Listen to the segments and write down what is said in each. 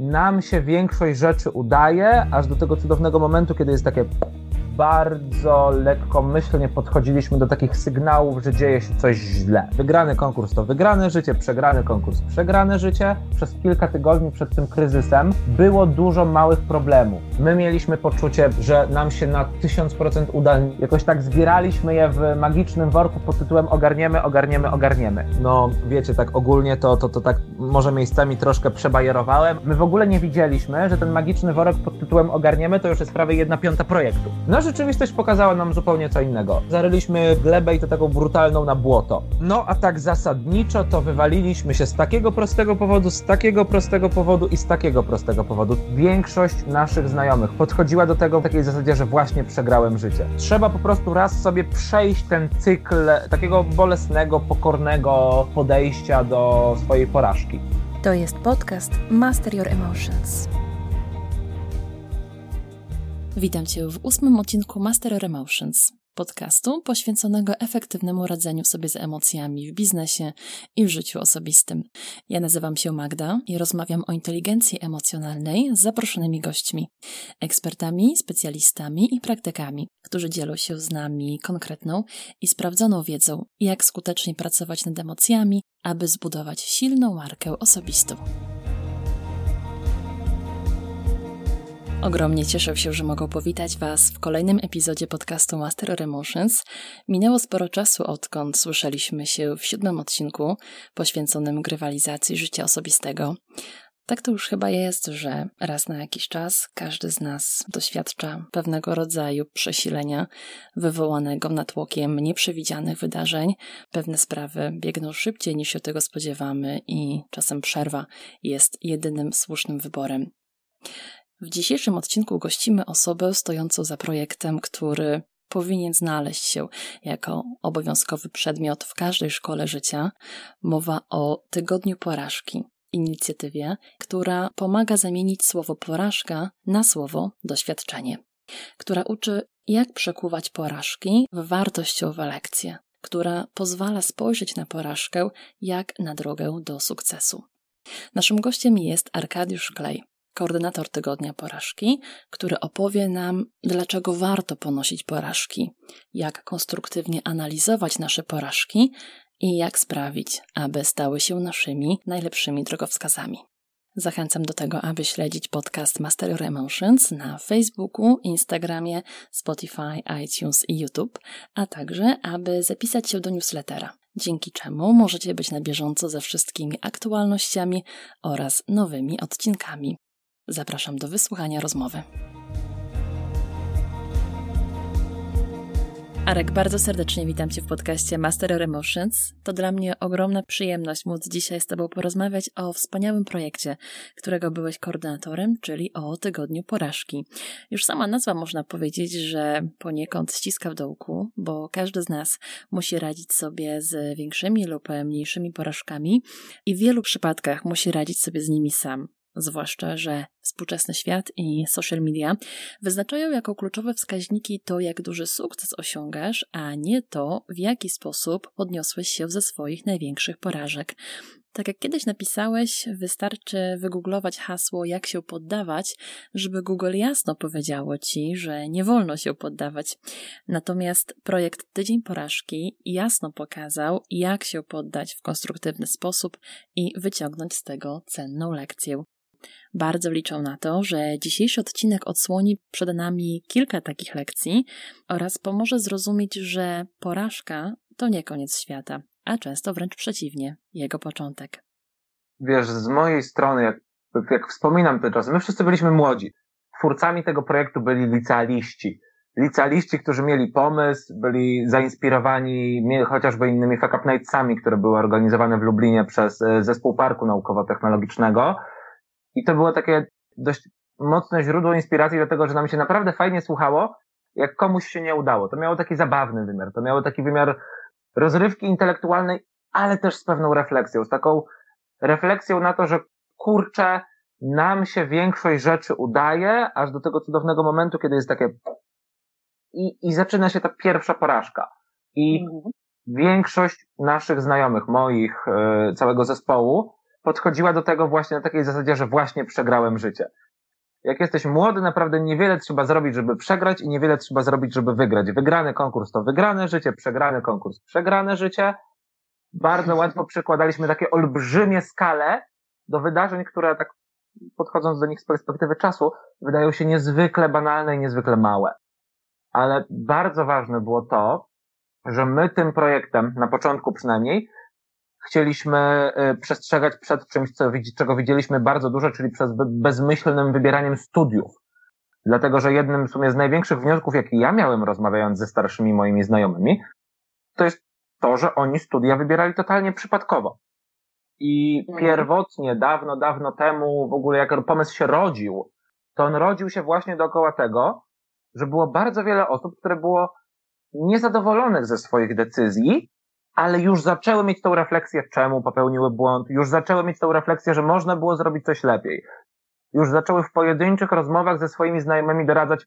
nam się większość rzeczy udaje, aż do tego cudownego momentu, kiedy jest takie bardzo lekkomyślnie podchodziliśmy do takich sygnałów, że dzieje się coś źle. Wygrany konkurs to wygrane życie, przegrany konkurs przegrane życie. Przez kilka tygodni przed tym kryzysem było dużo małych problemów. My mieliśmy poczucie, że nam się na 1000% uda. Jakoś tak zbieraliśmy je w magicznym worku pod tytułem ogarniemy, ogarniemy, ogarniemy. No wiecie, tak ogólnie to, to, to tak może miejscami troszkę przebajerowałem. My w ogóle nie widzieliśmy, że ten magiczny worek pod tytułem ogarniemy to już jest prawie jedna piąta projektu. No rzeczywistość pokazała nam zupełnie co innego. Zaryliśmy glebę i to taką brutalną na błoto. No a tak zasadniczo to wywaliliśmy się z takiego prostego powodu, z takiego prostego powodu i z takiego prostego powodu. Większość naszych znajomych podchodziła do tego w takiej zasadzie, że właśnie przegrałem życie. Trzeba po prostu raz sobie przejść ten cykl takiego bolesnego, pokornego podejścia do swojej porażki. To jest podcast Master Your Emotions. Witam Cię w ósmym odcinku Master Emotions, podcastu poświęconego efektywnemu radzeniu sobie z emocjami w biznesie i w życiu osobistym. Ja nazywam się Magda i rozmawiam o inteligencji emocjonalnej z zaproszonymi gośćmi, ekspertami, specjalistami i praktykami, którzy dzielą się z nami konkretną i sprawdzoną wiedzą, jak skutecznie pracować nad emocjami, aby zbudować silną markę osobistą. Ogromnie cieszę się, że mogę powitać Was w kolejnym epizodzie podcastu Master Emotions. Minęło sporo czasu, odkąd słyszeliśmy się w siódmym odcinku poświęconym grywalizacji życia osobistego. Tak to już chyba jest, że raz na jakiś czas każdy z nas doświadcza pewnego rodzaju przesilenia wywołanego natłokiem nieprzewidzianych wydarzeń. Pewne sprawy biegną szybciej niż się tego spodziewamy i czasem przerwa jest jedynym słusznym wyborem. W dzisiejszym odcinku gościmy osobę stojącą za projektem, który powinien znaleźć się jako obowiązkowy przedmiot w każdej szkole życia. Mowa o Tygodniu Porażki, inicjatywie, która pomaga zamienić słowo porażka na słowo doświadczenie, która uczy, jak przekuwać porażki w wartościowe lekcje, która pozwala spojrzeć na porażkę jak na drogę do sukcesu. Naszym gościem jest Arkadiusz Klej, koordynator tygodnia porażki, który opowie nam, dlaczego warto ponosić porażki, jak konstruktywnie analizować nasze porażki i jak sprawić, aby stały się naszymi najlepszymi drogowskazami. Zachęcam do tego, aby śledzić podcast Master Your Emotions na Facebooku, Instagramie, Spotify, iTunes i YouTube, a także aby zapisać się do newslettera, dzięki czemu możecie być na bieżąco ze wszystkimi aktualnościami oraz nowymi odcinkami. Zapraszam do wysłuchania rozmowy. Arek, bardzo serdecznie witam Cię w podcaście Master of Emotions. To dla mnie ogromna przyjemność móc dzisiaj z Tobą porozmawiać o wspaniałym projekcie, którego byłeś koordynatorem, czyli o Tygodniu Porażki. Już sama nazwa można powiedzieć, że poniekąd ściska w dołku, bo każdy z nas musi radzić sobie z większymi lub mniejszymi porażkami i w wielu przypadkach musi radzić sobie z nimi sam zwłaszcza, że współczesny świat i social media wyznaczają jako kluczowe wskaźniki to, jak duży sukces osiągasz, a nie to, w jaki sposób podniosłeś się ze swoich największych porażek. Tak jak kiedyś napisałeś, wystarczy wygooglować hasło jak się poddawać, żeby Google jasno powiedziało ci, że nie wolno się poddawać. Natomiast projekt Tydzień Porażki jasno pokazał, jak się poddać w konstruktywny sposób i wyciągnąć z tego cenną lekcję. Bardzo liczą na to, że dzisiejszy odcinek odsłoni przed nami kilka takich lekcji oraz pomoże zrozumieć, że porażka to nie koniec świata, a często wręcz przeciwnie, jego początek. Wiesz, z mojej strony, jak, jak wspominam te czasy, my wszyscy byliśmy młodzi. Twórcami tego projektu byli licealiści. Licealiści, którzy mieli pomysł, byli zainspirowani chociażby innymi Fuck Up Nightsami, które były organizowane w Lublinie przez e, Zespół Parku Naukowo-Technologicznego. I to było takie dość mocne źródło inspiracji, dlatego że nam się naprawdę fajnie słuchało, jak komuś się nie udało. To miało taki zabawny wymiar, to miało taki wymiar rozrywki intelektualnej, ale też z pewną refleksją, z taką refleksją na to, że kurczę, nam się większość rzeczy udaje, aż do tego cudownego momentu, kiedy jest takie i, i zaczyna się ta pierwsza porażka. I mhm. większość naszych znajomych, moich, yy, całego zespołu, podchodziła do tego właśnie na takiej zasadzie, że właśnie przegrałem życie. Jak jesteś młody, naprawdę niewiele trzeba zrobić, żeby przegrać i niewiele trzeba zrobić, żeby wygrać. Wygrany konkurs to wygrane życie, przegrany konkurs przegrane życie. Bardzo łatwo przykładaliśmy takie olbrzymie skale do wydarzeń, które tak podchodząc do nich z perspektywy czasu, wydają się niezwykle banalne i niezwykle małe. Ale bardzo ważne było to, że my tym projektem, na początku przynajmniej, chcieliśmy y, przestrzegać przed czymś, co, czego widzieliśmy bardzo dużo, czyli przez bezmyślnym wybieraniem studiów. Dlatego, że jednym w sumie z największych wniosków, jaki ja miałem rozmawiając ze starszymi moimi znajomymi, to jest to, że oni studia wybierali totalnie przypadkowo. I mhm. pierwotnie, dawno, dawno temu, w ogóle jak pomysł się rodził, to on rodził się właśnie dookoła tego, że było bardzo wiele osób, które było niezadowolonych ze swoich decyzji, ale już zaczęły mieć tą refleksję, czemu popełniły błąd, już zaczęły mieć tą refleksję, że można było zrobić coś lepiej. Już zaczęły w pojedynczych rozmowach ze swoimi znajomymi doradzać,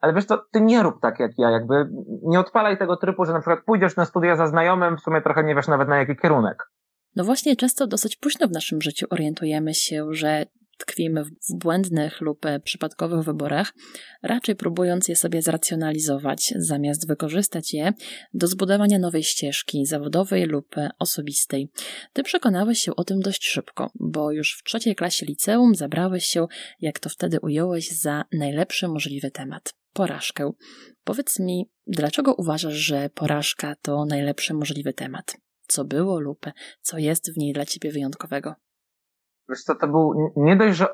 ale wiesz co, ty nie rób tak jak ja, jakby nie odpalaj tego trybu, że na przykład pójdziesz na studia za znajomym, w sumie trochę nie wiesz nawet na jaki kierunek. No właśnie, często dosyć późno w naszym życiu orientujemy się, że tkwimy w błędnych lub przypadkowych wyborach, raczej próbując je sobie zracjonalizować, zamiast wykorzystać je do zbudowania nowej ścieżki zawodowej lub osobistej. Ty przekonałeś się o tym dość szybko, bo już w trzeciej klasie liceum zabrałeś się, jak to wtedy ująłeś, za najlepszy możliwy temat porażkę. Powiedz mi, dlaczego uważasz, że porażka to najlepszy możliwy temat? Co było lub co jest w niej dla ciebie wyjątkowego? Wiesz co, to był nie dość, że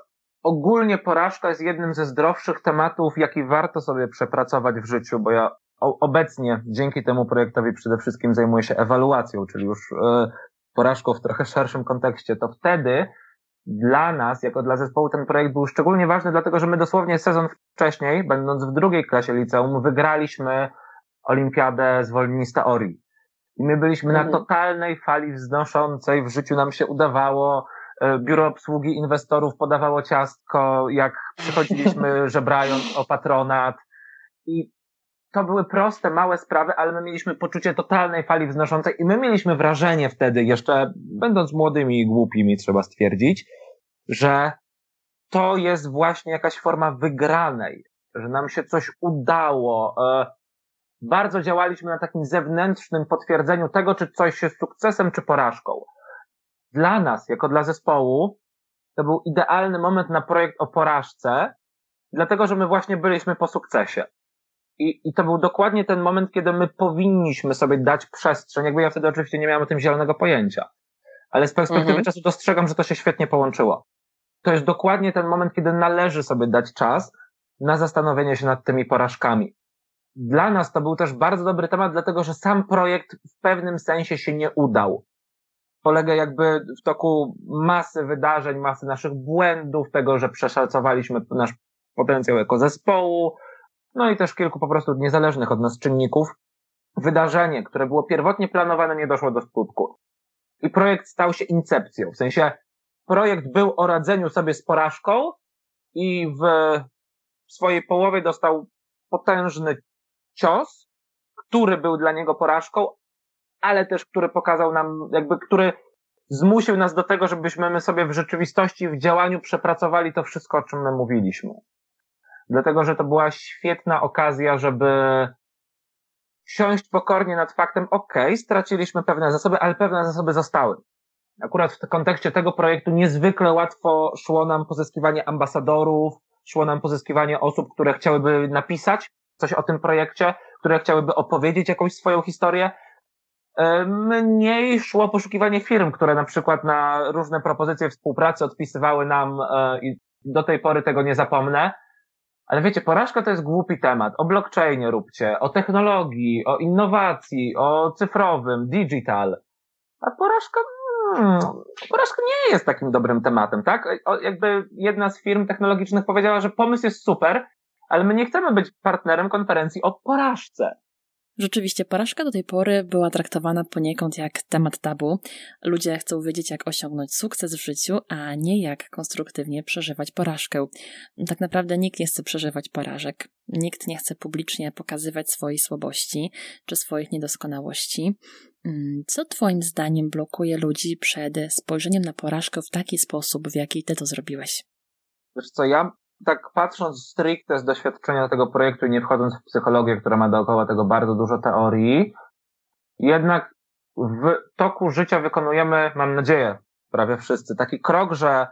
ogólnie porażka jest jednym ze zdrowszych tematów, jaki warto sobie przepracować w życiu, bo ja obecnie dzięki temu projektowi przede wszystkim zajmuję się ewaluacją, czyli już e, porażką w trochę szerszym kontekście, to wtedy dla nas, jako dla zespołu, ten projekt był szczególnie ważny, dlatego że my dosłownie sezon wcześniej, będąc w drugiej klasie liceum, wygraliśmy olimpiadę zwolnień z teorii. I my byliśmy mhm. na totalnej fali wznoszącej, w życiu nam się udawało, biuro obsługi inwestorów podawało ciastko, jak przychodziliśmy żebrając o patronat. I to były proste, małe sprawy, ale my mieliśmy poczucie totalnej fali wznoszącej i my mieliśmy wrażenie wtedy, jeszcze będąc młodymi i głupimi, trzeba stwierdzić, że to jest właśnie jakaś forma wygranej, że nam się coś udało. E, bardzo działaliśmy na takim zewnętrznym potwierdzeniu tego, czy coś jest sukcesem, czy porażką dla nas, jako dla zespołu, to był idealny moment na projekt o porażce, dlatego że my właśnie byliśmy po sukcesie. I, I to był dokładnie ten moment, kiedy my powinniśmy sobie dać przestrzeń. Jakby ja wtedy oczywiście nie miałem o tym zielonego pojęcia. Ale z perspektywy mhm. czasu dostrzegam, że to się świetnie połączyło. To jest dokładnie ten moment, kiedy należy sobie dać czas na zastanowienie się nad tymi porażkami. Dla nas to był też bardzo dobry temat, dlatego że sam projekt w pewnym sensie się nie udał polega jakby w toku masy wydarzeń, masy naszych błędów, tego, że przeszacowaliśmy nasz potencjał jako zespołu, no i też kilku po prostu niezależnych od nas czynników. Wydarzenie, które było pierwotnie planowane, nie doszło do skutku. I projekt stał się incepcją. W sensie projekt był o radzeniu sobie z porażką i w swojej połowie dostał potężny cios, który był dla niego porażką, ale też który pokazał nam, jakby, który zmusił nas do tego, żebyśmy my sobie w rzeczywistości, w działaniu przepracowali to wszystko, o czym my mówiliśmy. Dlatego, że to była świetna okazja, żeby siąść pokornie nad faktem, ok, straciliśmy pewne zasoby, ale pewne zasoby zostały. Akurat w kontekście tego projektu niezwykle łatwo szło nam pozyskiwanie ambasadorów, szło nam pozyskiwanie osób, które chciałyby napisać coś o tym projekcie, które chciałyby opowiedzieć jakąś swoją historię, mniej szło poszukiwanie firm, które na przykład na różne propozycje współpracy odpisywały nam e, i do tej pory tego nie zapomnę. Ale wiecie, porażka to jest głupi temat. O blockchainie róbcie, o technologii, o innowacji, o cyfrowym, digital. A porażka, hmm, porażka nie jest takim dobrym tematem, tak? O, jakby jedna z firm technologicznych powiedziała, że pomysł jest super, ale my nie chcemy być partnerem konferencji o porażce. Rzeczywiście, porażka do tej pory była traktowana poniekąd jak temat tabu. Ludzie chcą wiedzieć, jak osiągnąć sukces w życiu, a nie jak konstruktywnie przeżywać porażkę. Tak naprawdę nikt nie chce przeżywać porażek. Nikt nie chce publicznie pokazywać swojej słabości czy swoich niedoskonałości. Mm, co Twoim zdaniem blokuje ludzi przed spojrzeniem na porażkę w taki sposób, w jaki Ty to zrobiłeś? Wiesz co, ja tak patrząc stricte z doświadczenia tego projektu i nie wchodząc w psychologię, która ma dookoła tego bardzo dużo teorii, jednak w toku życia wykonujemy, mam nadzieję, prawie wszyscy, taki krok, że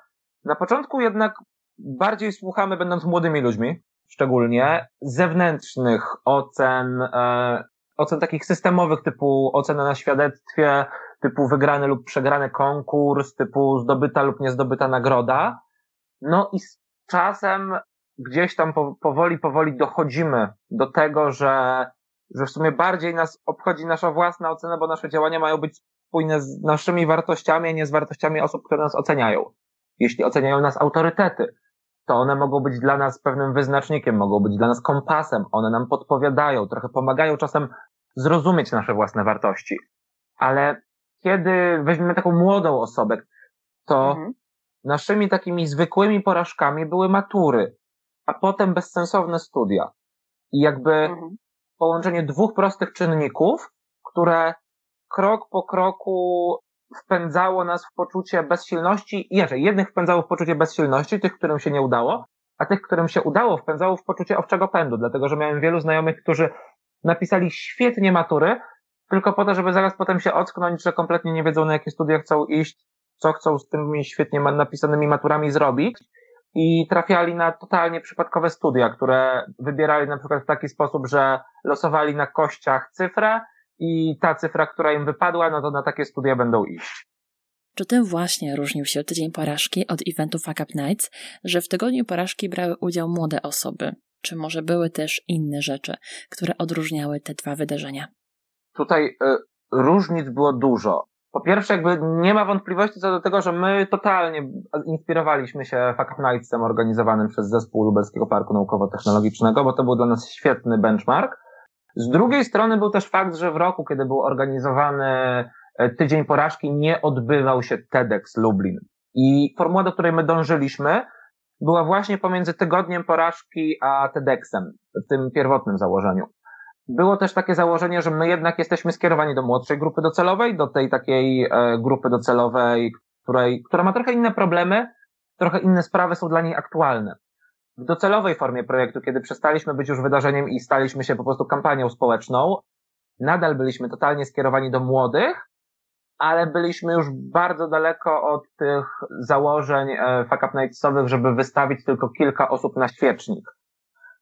na początku jednak bardziej słuchamy, będąc młodymi ludźmi, szczególnie zewnętrznych ocen, e, ocen takich systemowych, typu ocena na świadectwie, typu wygrany lub przegrany konkurs, typu zdobyta lub niezdobyta nagroda. No i z czasem gdzieś tam powoli, powoli dochodzimy do tego, że, że w sumie bardziej nas obchodzi nasza własna ocena, bo nasze działania mają być spójne z naszymi wartościami, a nie z wartościami osób, które nas oceniają. Jeśli oceniają nas autorytety, to one mogą być dla nas pewnym wyznacznikiem, mogą być dla nas kompasem, one nam podpowiadają, trochę pomagają czasem zrozumieć nasze własne wartości. Ale kiedy weźmiemy taką młodą osobę, to mhm. Naszymi takimi zwykłymi porażkami były matury, a potem bezsensowne studia. I jakby mhm. połączenie dwóch prostych czynników, które krok po kroku wpędzało nas w poczucie bezsilności, inaczej, jednych wpędzało w poczucie bezsilności, tych, którym się nie udało, a tych, którym się udało, wpędzało w poczucie owczego pędu, dlatego że miałem wielu znajomych, którzy napisali świetnie matury, tylko po to, żeby zaraz potem się ocknąć, że kompletnie nie wiedzą, na jakie studia chcą iść, co chcą z tymi świetnie napisanymi maturami zrobić i trafiali na totalnie przypadkowe studia, które wybierali na przykład w taki sposób, że losowali na kościach cyfrę i ta cyfra, która im wypadła, no to na takie studia będą iść. Czy tym właśnie różnił się tydzień porażki od eventu Fuck Up Nights, że w tygodniu porażki brały udział młode osoby? Czy może były też inne rzeczy, które odróżniały te dwa wydarzenia? Tutaj y, różnic było dużo. Po pierwsze, jakby nie ma wątpliwości co do tego, że my totalnie inspirowaliśmy się Fuck Nightsem organizowanym przez zespół Lubelskiego Parku Naukowo-Technologicznego, bo to był dla nas świetny benchmark. Z drugiej strony był też fakt, że w roku, kiedy był organizowany e, Tydzień Porażki, nie odbywał się TEDx Lublin. I formuła, do której my dążyliśmy, była właśnie pomiędzy Tygodniem Porażki a TEDxem, w tym pierwotnym założeniu. Było też takie założenie, że my jednak jesteśmy skierowani do młodszej grupy docelowej, do tej takiej e, grupy docelowej, której, która ma trochę inne problemy, trochę inne sprawy są dla niej aktualne w docelowej formie projektu, kiedy przestaliśmy być już wydarzeniem i staliśmy się po prostu kampanią społeczną, nadal byliśmy totalnie skierowani do młodych, ale byliśmy już bardzo daleko od tych założeń e, Fuck Up żeby wystawić tylko kilka osób na świecznik.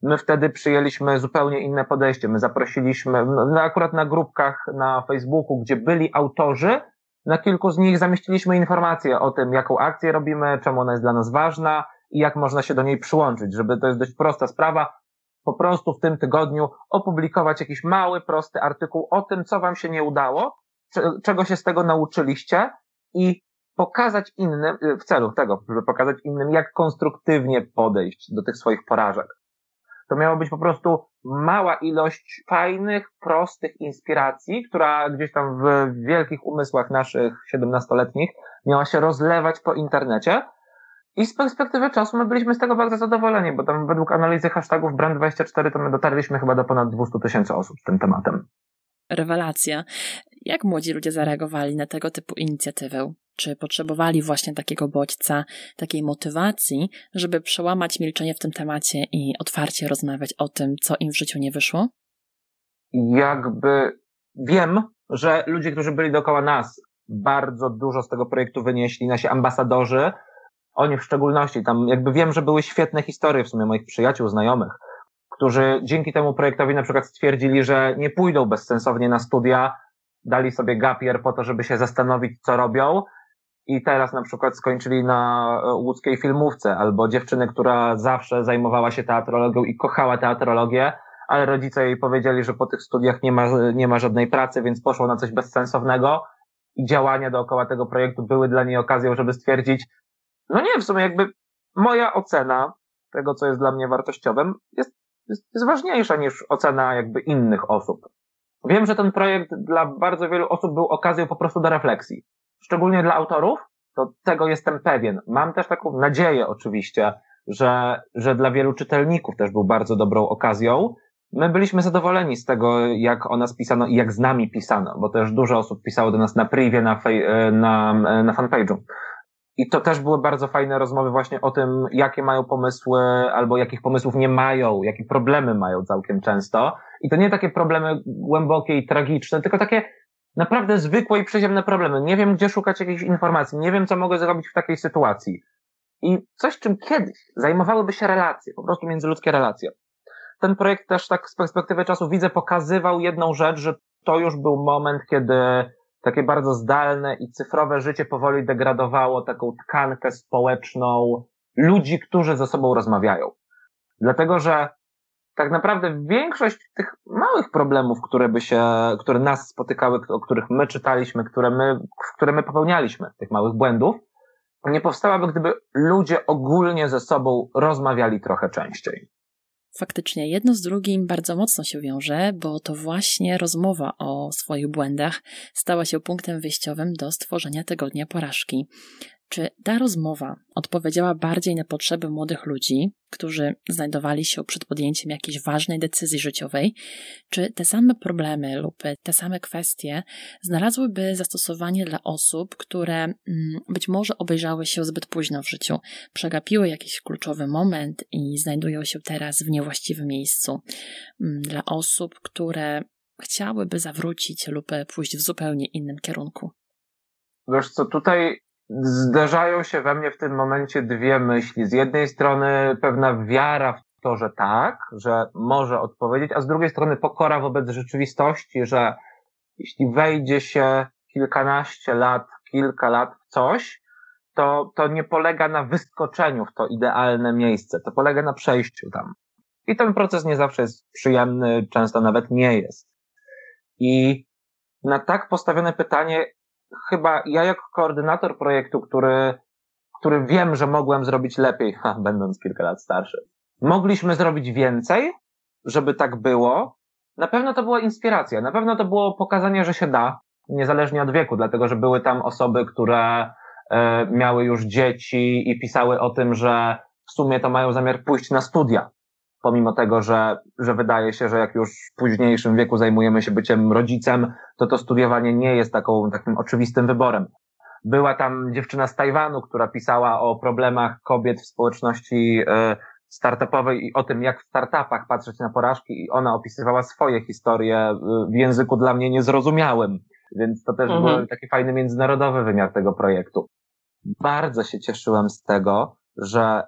My wtedy przyjęliśmy zupełnie inne podejście. My zaprosiliśmy, no akurat na grupkach na Facebooku, gdzie byli autorzy, na kilku z nich zamieściliśmy informacje o tym, jaką akcję robimy, czemu ona jest dla nas ważna, i jak można się do niej przyłączyć, żeby to jest dość prosta sprawa, po prostu w tym tygodniu opublikować jakiś mały, prosty artykuł o tym, co wam się nie udało, czego się z tego nauczyliście i pokazać innym, w celu tego, żeby pokazać innym, jak konstruktywnie podejść do tych swoich porażek. To miało być po prostu mała ilość fajnych, prostych inspiracji, która gdzieś tam w wielkich umysłach naszych 17-letnich miała się rozlewać po internecie, i z perspektywy czasu my byliśmy z tego bardzo zadowoleni, bo tam według analizy hashtagów Brand24 to my dotarliśmy chyba do ponad 200 tysięcy osób z tym tematem. Rewelacja. Jak młodzi ludzie zareagowali na tego typu inicjatywę? Czy potrzebowali właśnie takiego bodźca, takiej motywacji, żeby przełamać milczenie w tym temacie i otwarcie rozmawiać o tym, co im w życiu nie wyszło? Jakby wiem, że ludzie, którzy byli dookoła nas, bardzo dużo z tego projektu wynieśli, nasi ambasadorzy, oni w szczególności, tam jakby wiem, że były świetne historie w sumie moich przyjaciół, znajomych, którzy dzięki temu projektowi na przykład stwierdzili, że nie pójdą bezsensownie na studia, dali sobie gapier po to, żeby się zastanowić, co robią i teraz na przykład skończyli na e, łódzkiej filmówce, albo dziewczyny, która zawsze zajmowała się teatrologią i kochała teatrologię, ale rodzice jej powiedzieli, że po tych studiach nie ma, nie ma żadnej pracy, więc poszło na coś bezsensownego i działania dookoła tego projektu były dla niej okazją, żeby stwierdzić, no nie, w sumie jakby moja ocena tego, co jest dla mnie wartościowym, jest, jest, jest ważniejsza niż ocena jakby innych osób. Wiem, że ten projekt dla bardzo wielu osób był okazją po prostu do refleksji. Szczególnie dla autorów, to tego jestem pewien. Mam też taką nadzieję oczywiście, że, że dla wielu czytelników też był bardzo dobrą okazją. My byliśmy zadowoleni z tego, jak o nas pisano i jak z nami pisano, bo też dużo osób pisało do nas na privie, na, fej, na, na fanpage'u. I to też były bardzo fajne rozmowy właśnie o tym, jakie mają pomysły, albo jakich pomysłów nie mają, jakie problemy mają całkiem często. I to nie takie problemy głębokie i tragiczne, tylko takie naprawdę zwykłe i przyziemne problemy. Nie wiem, gdzie szukać jakichś informacji, nie wiem, co mogę zrobić w takiej sytuacji. I coś, czym kiedyś zajmowałyby się relacje, po prostu międzyludzkie relacje. Ten projekt też tak z perspektywy czasu widzę, pokazywał jedną rzecz, że to już był moment, kiedy takie bardzo zdalne i cyfrowe życie powoli degradowało taką tkankę społeczną ludzi, którzy ze sobą rozmawiają. Dlatego, że tak naprawdę większość tych małych problemów, które by się, które nas spotykały, o których my czytaliśmy, które my, które my popełnialiśmy, tych małych błędów, nie powstałaby, gdyby ludzie ogólnie ze sobą rozmawiali trochę częściej. Faktycznie jedno z drugim bardzo mocno się wiąże, bo to właśnie rozmowa o swoich błędach stała się punktem wyjściowym do stworzenia tygodnia porażki. Czy ta rozmowa odpowiedziała bardziej na potrzeby młodych ludzi, którzy znajdowali się przed podjęciem jakiejś ważnej decyzji życiowej, czy te same problemy lub te same kwestie znalazłyby zastosowanie dla osób, które mm, być może obejrzały się zbyt późno w życiu, przegapiły jakiś kluczowy moment i znajdują się teraz w niewłaściwym miejscu, mm, dla osób, które chciałyby zawrócić lub pójść w zupełnie innym kierunku? Wiesz co, tutaj zdarzają się we mnie w tym momencie dwie myśli. Z jednej strony pewna wiara w to, że tak, że może odpowiedzieć, a z drugiej strony pokora wobec rzeczywistości, że jeśli wejdzie się kilkanaście lat, kilka lat w coś, to, to nie polega na wyskoczeniu w to idealne miejsce, to polega na przejściu tam. I ten proces nie zawsze jest przyjemny, często nawet nie jest. I na tak postawione pytanie chyba ja jako koordynator projektu, który, który wiem, że mogłem zrobić lepiej, ha, będąc kilka lat starszy, mogliśmy zrobić więcej, żeby tak było. Na pewno to była inspiracja, na pewno to było pokazanie, że się da, niezależnie od wieku, dlatego że były tam osoby, które e, miały już dzieci i pisały o tym, że w sumie to mają zamiar pójść na studia pomimo tego, że, że wydaje się, że jak już w późniejszym wieku zajmujemy się byciem rodzicem, to to studiowanie nie jest taką, takim oczywistym wyborem. Była tam dziewczyna z Tajwanu, która pisała o problemach kobiet w społeczności e, startupowej i o tym, jak w startupach patrzeć na porażki i ona opisywała swoje historie e, w języku dla mnie niezrozumiałym. Więc to też mhm. był taki fajny międzynarodowy wymiar tego projektu. Bardzo się cieszyłem z tego, że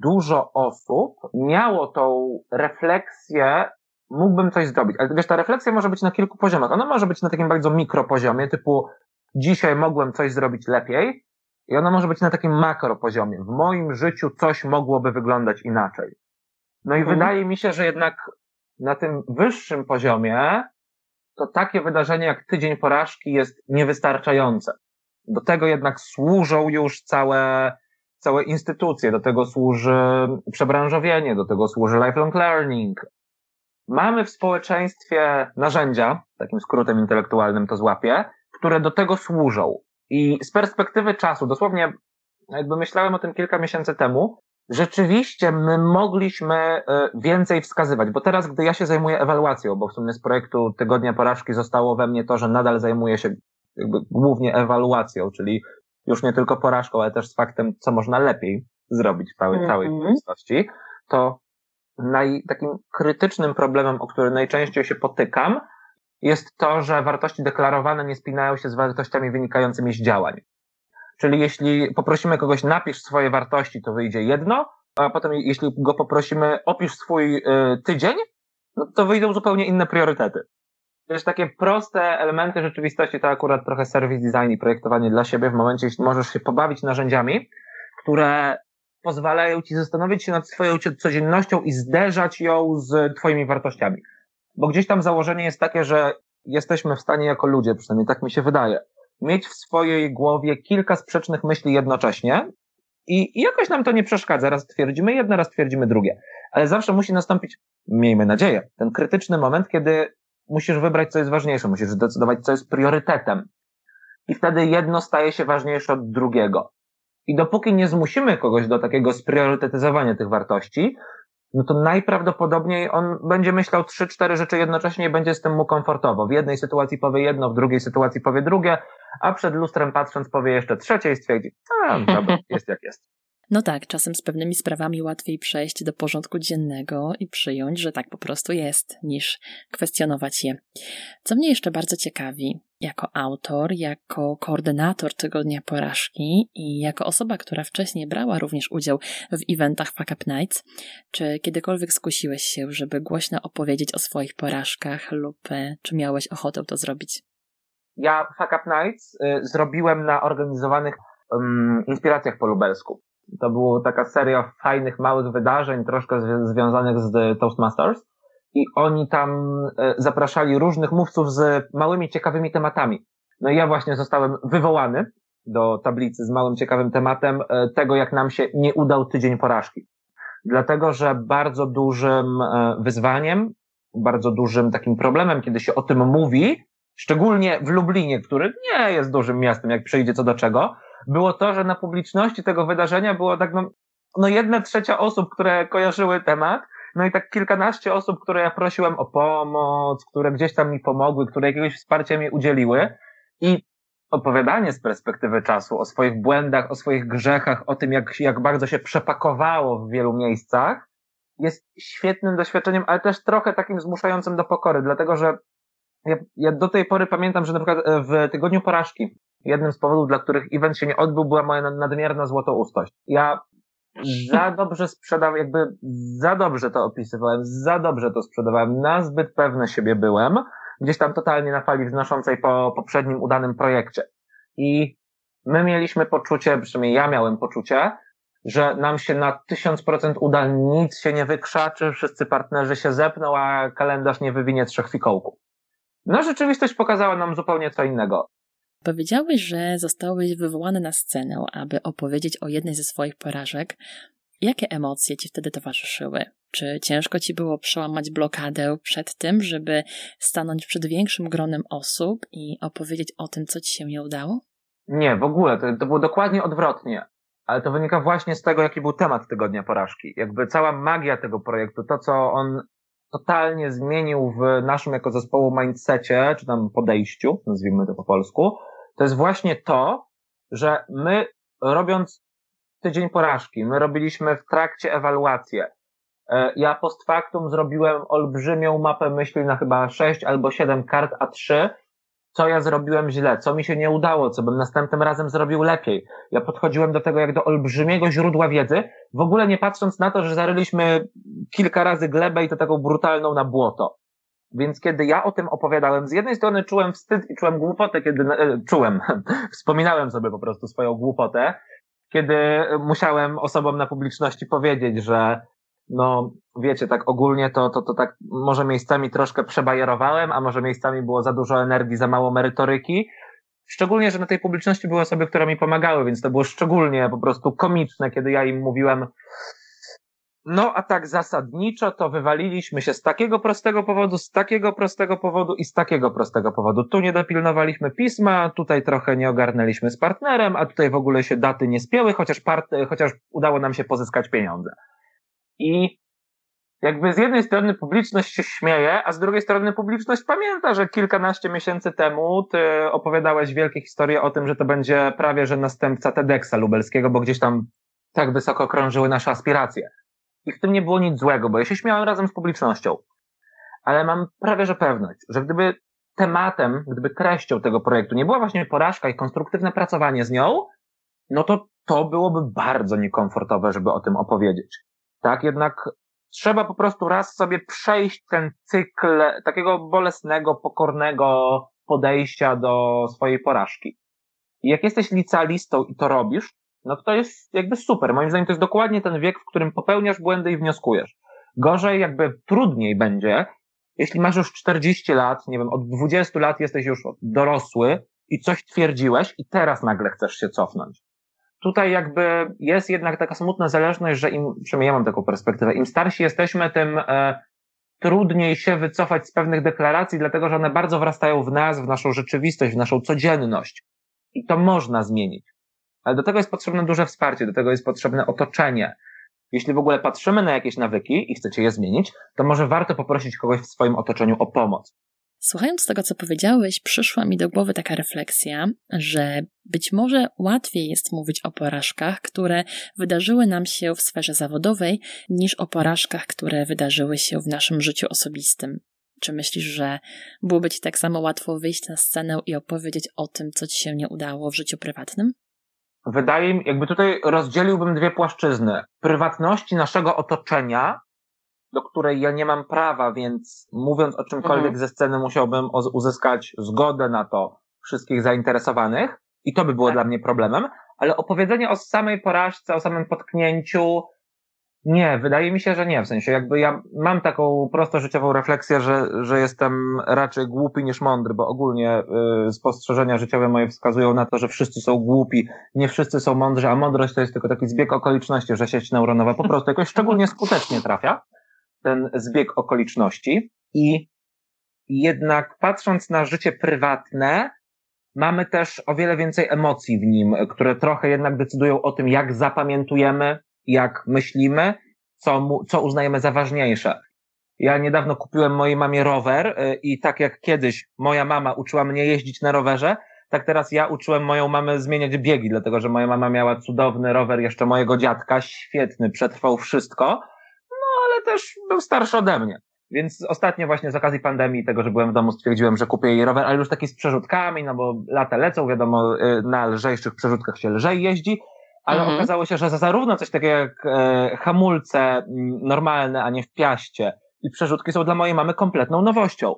dużo osób miało tą refleksję, mógłbym coś zrobić. Ale wiesz, ta refleksja może być na kilku poziomach. Ona może być na takim bardzo mikropoziomie, typu dzisiaj mogłem coś zrobić lepiej, i ona może być na takim makropoziomie. W moim życiu coś mogłoby wyglądać inaczej. No i mhm. wydaje mi się, że jednak na tym wyższym poziomie to takie wydarzenie jak tydzień porażki jest niewystarczające. Do tego jednak służą już całe całe instytucje, do tego służy przebranżowienie, do tego służy lifelong learning. Mamy w społeczeństwie narzędzia, takim skrótem intelektualnym to złapię, które do tego służą. I z perspektywy czasu, dosłownie jakby myślałem o tym kilka miesięcy temu, rzeczywiście my mogliśmy e, więcej wskazywać, bo teraz, gdy ja się zajmuję ewaluacją, bo w sumie z projektu Tygodnia Porażki zostało we mnie to, że nadal zajmuję się głównie ewaluacją, czyli już nie tylko porażką, ale też z faktem, co można lepiej zrobić w całej, mm -hmm. całej rzeczywistości, to naj, takim krytycznym problemem, o który najczęściej się potykam, jest to, że wartości deklarowane nie spinają się z wartościami wynikającymi z działań. Czyli jeśli poprosimy kogoś napisz swoje wartości, to wyjdzie jedno, a potem jeśli go poprosimy opisz swój y, tydzień, no to wyjdą zupełnie inne priorytety. Wiesz, takie proste elementy rzeczywistości to akurat trochę serwis design i projektowanie dla siebie w momencie, jeśli możesz się pobawić narzędziami, które pozwalają ci zastanowić się nad swoją codziennością i zderzać ją z twoimi wartościami. Bo gdzieś tam założenie jest takie, że jesteśmy w stanie jako ludzie, przynajmniej tak mi się wydaje, mieć w swojej głowie kilka sprzecznych myśli jednocześnie i, i jakoś nam to nie przeszkadza. Raz twierdzimy jedno, raz twierdzimy drugie. Ale zawsze musi nastąpić, miejmy nadzieję, ten krytyczny moment, kiedy musisz wybrać, co jest ważniejsze, musisz zdecydować, co jest priorytetem. I wtedy jedno staje się ważniejsze od drugiego. I dopóki nie zmusimy kogoś do takiego spriorytetyzowania tych wartości, no to najprawdopodobniej on będzie myślał trzy, cztery rzeczy jednocześnie i będzie z tym mu komfortowo. W jednej sytuacji powie jedno, w drugiej sytuacji powie drugie, a przed lustrem patrząc powie jeszcze trzecie i stwierdzi, a dobra, jest jak jest. No tak, czasem z pewnymi sprawami łatwiej przejść do porządku dziennego i przyjąć, że tak po prostu jest, niż kwestionować je. Co mnie jeszcze bardzo ciekawi, jako autor, jako koordynator Tygodnia Porażki i jako osoba, która wcześniej brała również udział w eventach Fuck Up Nights, czy kiedykolwiek skusiłeś się, żeby głośno opowiedzieć o swoich porażkach lub e, czy miałeś ochotę to zrobić? Ja Fuck Up Nights y, zrobiłem na organizowanych um, inspiracjach po lubelsku. To była taka seria fajnych, małych wydarzeń, troszkę związanych z Toastmasters. I oni tam e, zapraszali różnych mówców z małymi, ciekawymi tematami. No i ja właśnie zostałem wywołany do tablicy z małym, ciekawym tematem e, tego, jak nam się nie udał tydzień porażki. Dlatego, że bardzo dużym e, wyzwaniem, bardzo dużym takim problemem, kiedy się o tym mówi, szczególnie w Lublinie, który nie jest dużym miastem, jak przyjdzie co do czego, było to, że na publiczności tego wydarzenia było tak, no, no jedna trzecia osób, które kojarzyły temat, no i tak kilkanaście osób, które ja prosiłem o pomoc, które gdzieś tam mi pomogły, które jakiegoś wsparcia mi udzieliły. I opowiadanie z perspektywy czasu o swoich błędach, o swoich grzechach, o tym, jak, jak bardzo się przepakowało w wielu miejscach, jest świetnym doświadczeniem, ale też trochę takim zmuszającym do pokory, dlatego że ja, ja do tej pory pamiętam, że na przykład e, w tygodniu porażki jednym z powodów, dla których event się nie odbył, była moja nadmierna złotoustość. Ja za dobrze sprzedawałem, jakby za dobrze to opisywałem, za dobrze to sprzedawałem, na zbyt pewny siebie byłem, gdzieś tam totalnie na fali wznoszącej po poprzednim udanym projekcie. I my mieliśmy poczucie, przynajmniej ja miałem poczucie, że nam się na tysiąc procent uda, nic się nie wykrzaczy, wszyscy partnerzy się zepną, a kalendarz nie wywinie trzech fikołków. No rzeczywistość pokazała nam zupełnie co innego. Powiedziałeś, że zostałeś wywołany na scenę, aby opowiedzieć o jednej ze swoich porażek. Jakie emocje ci wtedy towarzyszyły? Czy ciężko ci było przełamać blokadę przed tym, żeby stanąć przed większym gronem osób i opowiedzieć o tym, co ci się nie udało? Nie, w ogóle. To, to było dokładnie odwrotnie. Ale to wynika właśnie z tego, jaki był temat tygodnia porażki. Jakby cała magia tego projektu, to co on totalnie zmienił w naszym jako zespołu mindsetie, czy tam podejściu, nazwijmy to po polsku, to jest właśnie to, że my robiąc tydzień porażki, my robiliśmy w trakcie ewaluację. E, ja post factum zrobiłem olbrzymią mapę myśli na chyba 6 albo 7 kart A3, co ja zrobiłem źle, co mi się nie udało, co bym następnym razem zrobił lepiej. Ja podchodziłem do tego jak do olbrzymiego źródła wiedzy, w ogóle nie patrząc na to, że zaryliśmy kilka razy glebę i to taką brutalną na błoto. Więc kiedy ja o tym opowiadałem, z jednej strony czułem wstyd i czułem głupotę, kiedy e, czułem, wspominałem sobie po prostu swoją głupotę, kiedy musiałem osobom na publiczności powiedzieć, że no wiecie, tak ogólnie to, to, to tak może miejscami troszkę przebajerowałem, a może miejscami było za dużo energii, za mało merytoryki. Szczególnie, że na tej publiczności były osoby, które mi pomagały, więc to było szczególnie po prostu komiczne, kiedy ja im mówiłem, no a tak zasadniczo to wywaliliśmy się z takiego prostego powodu, z takiego prostego powodu i z takiego prostego powodu. Tu nie dopilnowaliśmy pisma, tutaj trochę nie ogarnęliśmy z partnerem, a tutaj w ogóle się daty nie spięły, chociaż, part, chociaż udało nam się pozyskać pieniądze. I jakby z jednej strony publiczność się śmieje, a z drugiej strony publiczność pamięta, że kilkanaście miesięcy temu ty opowiadałeś wielkie historie o tym, że to będzie prawie że następca TEDxa lubelskiego, bo gdzieś tam tak wysoko krążyły nasze aspiracje. I w tym nie było nic złego, bo ja się śmiałem razem z publicznością. Ale mam prawie że pewność, że gdyby tematem, gdyby treścią tego projektu nie była właśnie porażka i konstruktywne pracowanie z nią, no to to byłoby bardzo niekomfortowe, żeby o tym opowiedzieć. Tak, jednak trzeba po prostu raz sobie przejść ten cykl takiego bolesnego, pokornego podejścia do swojej porażki. I jak jesteś licealistą i to robisz, no to jest jakby super. Moim zdaniem to jest dokładnie ten wiek, w którym popełniasz błędy i wnioskujesz. Gorzej, jakby trudniej będzie, jeśli masz już 40 lat, nie wiem, od 20 lat jesteś już dorosły i coś twierdziłeś i teraz nagle chcesz się cofnąć. Tutaj jakby jest jednak taka smutna zależność, że im, przynajmniej ja mam taką perspektywę, im starsi jesteśmy, tym, e, trudniej się wycofać z pewnych deklaracji, dlatego że one bardzo wrastają w nas, w naszą rzeczywistość, w naszą codzienność. I to można zmienić. Ale do tego jest potrzebne duże wsparcie, do tego jest potrzebne otoczenie. Jeśli w ogóle patrzymy na jakieś nawyki i chcecie je zmienić, to może warto poprosić kogoś w swoim otoczeniu o pomoc. Słuchając tego, co powiedziałeś, przyszła mi do głowy taka refleksja, że być może łatwiej jest mówić o porażkach, które wydarzyły nam się w sferze zawodowej, niż o porażkach, które wydarzyły się w naszym życiu osobistym. Czy myślisz, że byłoby ci tak samo łatwo wyjść na scenę i opowiedzieć o tym, co ci się nie udało w życiu prywatnym? Wydaje mi, jakby tutaj rozdzieliłbym dwie płaszczyzny. Prywatności naszego otoczenia do której ja nie mam prawa, więc mówiąc o czymkolwiek mhm. ze sceny musiałbym uzyskać zgodę na to wszystkich zainteresowanych i to by było tak. dla mnie problemem, ale opowiedzenie o samej porażce, o samym potknięciu, nie, wydaje mi się, że nie. W sensie jakby ja mam taką prosto życiową refleksję, że, że jestem raczej głupi niż mądry, bo ogólnie y, spostrzeżenia życiowe moje wskazują na to, że wszyscy są głupi, nie wszyscy są mądrzy, a mądrość to jest tylko taki zbieg okoliczności, że sieć neuronowa po prostu jakoś szczególnie skutecznie trafia ten zbieg okoliczności i jednak patrząc na życie prywatne, mamy też o wiele więcej emocji w nim, które trochę jednak decydują o tym, jak zapamiętujemy, jak myślimy, co, mu, co uznajemy za ważniejsze. Ja niedawno kupiłem mojej mamie rower y, i tak jak kiedyś moja mama uczyła mnie jeździć na rowerze, tak teraz ja uczyłem moją mamę zmieniać biegi, dlatego że moja mama miała cudowny rower jeszcze mojego dziadka, świetny, przetrwał wszystko ale też był starszy ode mnie. Więc ostatnio właśnie z okazji pandemii, tego, że byłem w domu, stwierdziłem, że kupię jej rower, ale już taki z przerzutkami, no bo lata lecą, wiadomo, y, na lżejszych przerzutkach się lżej jeździ, ale mhm. okazało się, że zarówno coś takiego jak e, hamulce mm, normalne, a nie w piaście i przerzutki są dla mojej mamy kompletną nowością.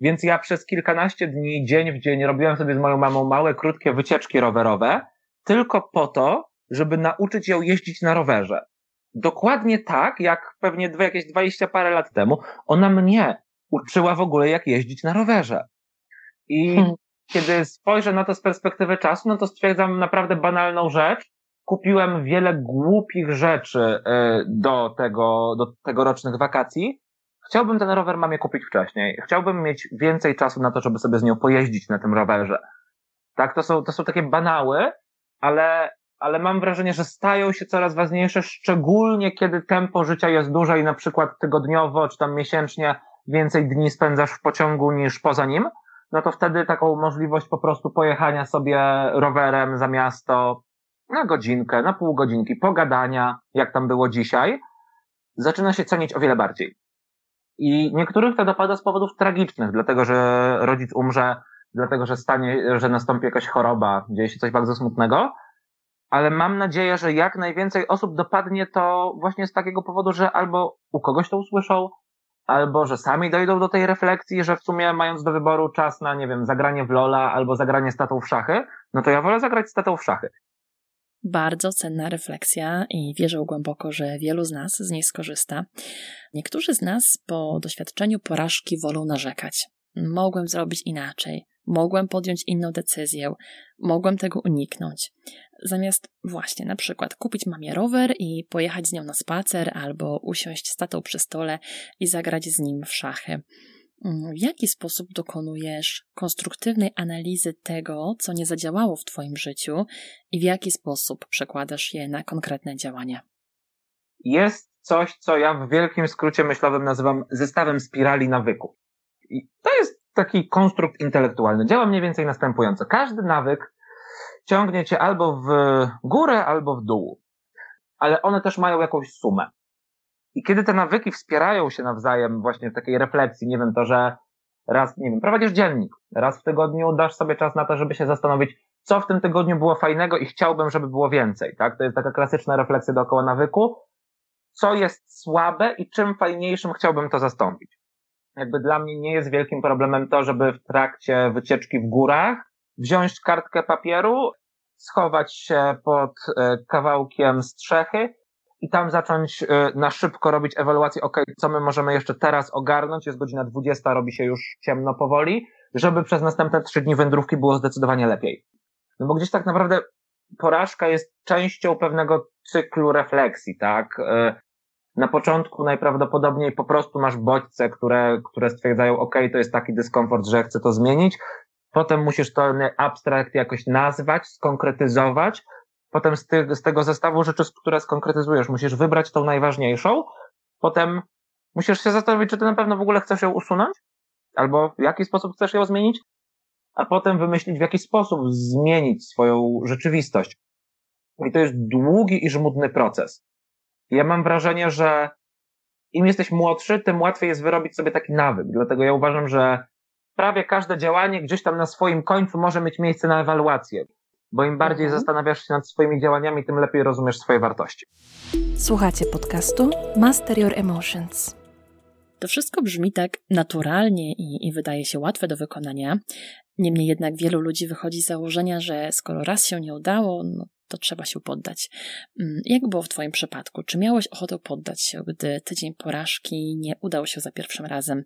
Więc ja przez kilkanaście dni, dzień w dzień robiłem sobie z moją mamą małe, krótkie wycieczki rowerowe, tylko po to, żeby nauczyć ją jeździć na rowerze dokładnie tak, jak pewnie dwie, jakieś 20 parę lat temu, ona mnie uczyła w ogóle, jak jeździć na rowerze. I hmm. kiedy spojrzę na to z perspektywy czasu, no to stwierdzam naprawdę banalną rzecz. Kupiłem wiele głupich rzeczy y, do tego, do tegorocznych wakacji. Chciałbym ten rower mamie kupić wcześniej. Chciałbym mieć więcej czasu na to, żeby sobie z nią pojeździć na tym rowerze. Tak, to są, to są takie banały, ale ale mam wrażenie, że stają się coraz ważniejsze, szczególnie kiedy tempo życia jest duże i na przykład tygodniowo czy tam miesięcznie więcej dni spędzasz w pociągu niż poza nim, no to wtedy taką możliwość po prostu pojechania sobie rowerem za miasto na godzinkę, na pół godzinki, pogadania, jak tam było dzisiaj, zaczyna się cenić o wiele bardziej. I niektórych to dopada z powodów tragicznych, dlatego że rodzic umrze, dlatego że stanie, że nastąpi jakaś choroba, dzieje się coś bardzo smutnego, ale mam nadzieję, że jak najwięcej osób dopadnie to właśnie z takiego powodu, że albo u kogoś to usłyszą, albo że sami dojdą do tej refleksji, że w sumie mając do wyboru czas na, nie wiem, zagranie w Lola albo zagranie statą w szachy, no to ja wolę zagrać statą w szachy. Bardzo cenna refleksja i wierzę głęboko, że wielu z nas z niej skorzysta. Niektórzy z nas po doświadczeniu porażki wolą narzekać. Mogłem zrobić inaczej, mogłem podjąć inną decyzję, mogłem tego uniknąć. Zamiast właśnie na przykład kupić mamie rower i pojechać z nią na spacer, albo usiąść z tatą przy stole i zagrać z nim w szachy. Mm, w jaki sposób dokonujesz konstruktywnej analizy tego, co nie zadziałało w Twoim życiu i w jaki sposób przekładasz je na konkretne działania? Jest coś, co ja w wielkim skrócie myślowym nazywam zestawem spirali nawyku. I to jest taki konstrukt intelektualny. Działa mniej więcej następująco. Każdy nawyk ciągnie cię albo w górę, albo w dół. Ale one też mają jakąś sumę. I kiedy te nawyki wspierają się nawzajem właśnie w takiej refleksji, nie wiem, to, że raz, nie wiem, prowadzisz dziennik, raz w tygodniu dasz sobie czas na to, żeby się zastanowić, co w tym tygodniu było fajnego i chciałbym, żeby było więcej, tak? To jest taka klasyczna refleksja dookoła nawyku. Co jest słabe i czym fajniejszym chciałbym to zastąpić. Jakby dla mnie nie jest wielkim problemem to, żeby w trakcie wycieczki w górach wziąć kartkę papieru, schować się pod e, kawałkiem strzechy i tam zacząć e, na szybko robić ewaluację, ok, co my możemy jeszcze teraz ogarnąć, jest godzina 20, robi się już ciemno powoli, żeby przez następne trzy dni wędrówki było zdecydowanie lepiej. No bo gdzieś tak naprawdę porażka jest częścią pewnego cyklu refleksji, tak? E, Na początku najprawdopodobniej po prostu masz bodźce, które, które stwierdzają, ok, to jest taki dyskomfort, że chcę to zmienić. Potem musisz to abstrakt jakoś nazwać, skonkretyzować. Potem z, ty, z tego zestawu rzeczy, które skonkretyzujesz, musisz wybrać tą najważniejszą. Potem musisz się zastanowić, czy ty na pewno w ogóle chcesz ją usunąć, albo w jaki sposób chcesz ją zmienić, a potem wymyślić, w jaki sposób zmienić swoją rzeczywistość. I to jest długi i żmudny proces. Ja mam wrażenie, że im jesteś młodszy, tym łatwiej jest wyrobić sobie taki nawyk. Dlatego ja uważam, że prawie każde działanie gdzieś tam na swoim końcu może mieć miejsce na ewaluację. Bo im bardziej mhm. zastanawiasz się nad swoimi działaniami, tym lepiej rozumiesz swoje wartości. Słuchacie podcastu Master Your Emotions. To wszystko brzmi tak naturalnie i, i, wydaje się łatwe do wykonania. Niemniej jednak wielu ludzi wychodzi z założenia, że skoro raz się nie udało, no to trzeba się poddać. Mm, jak było w Twoim przypadku? Czy miałeś ochotę poddać się, gdy tydzień porażki nie udał się za pierwszym razem?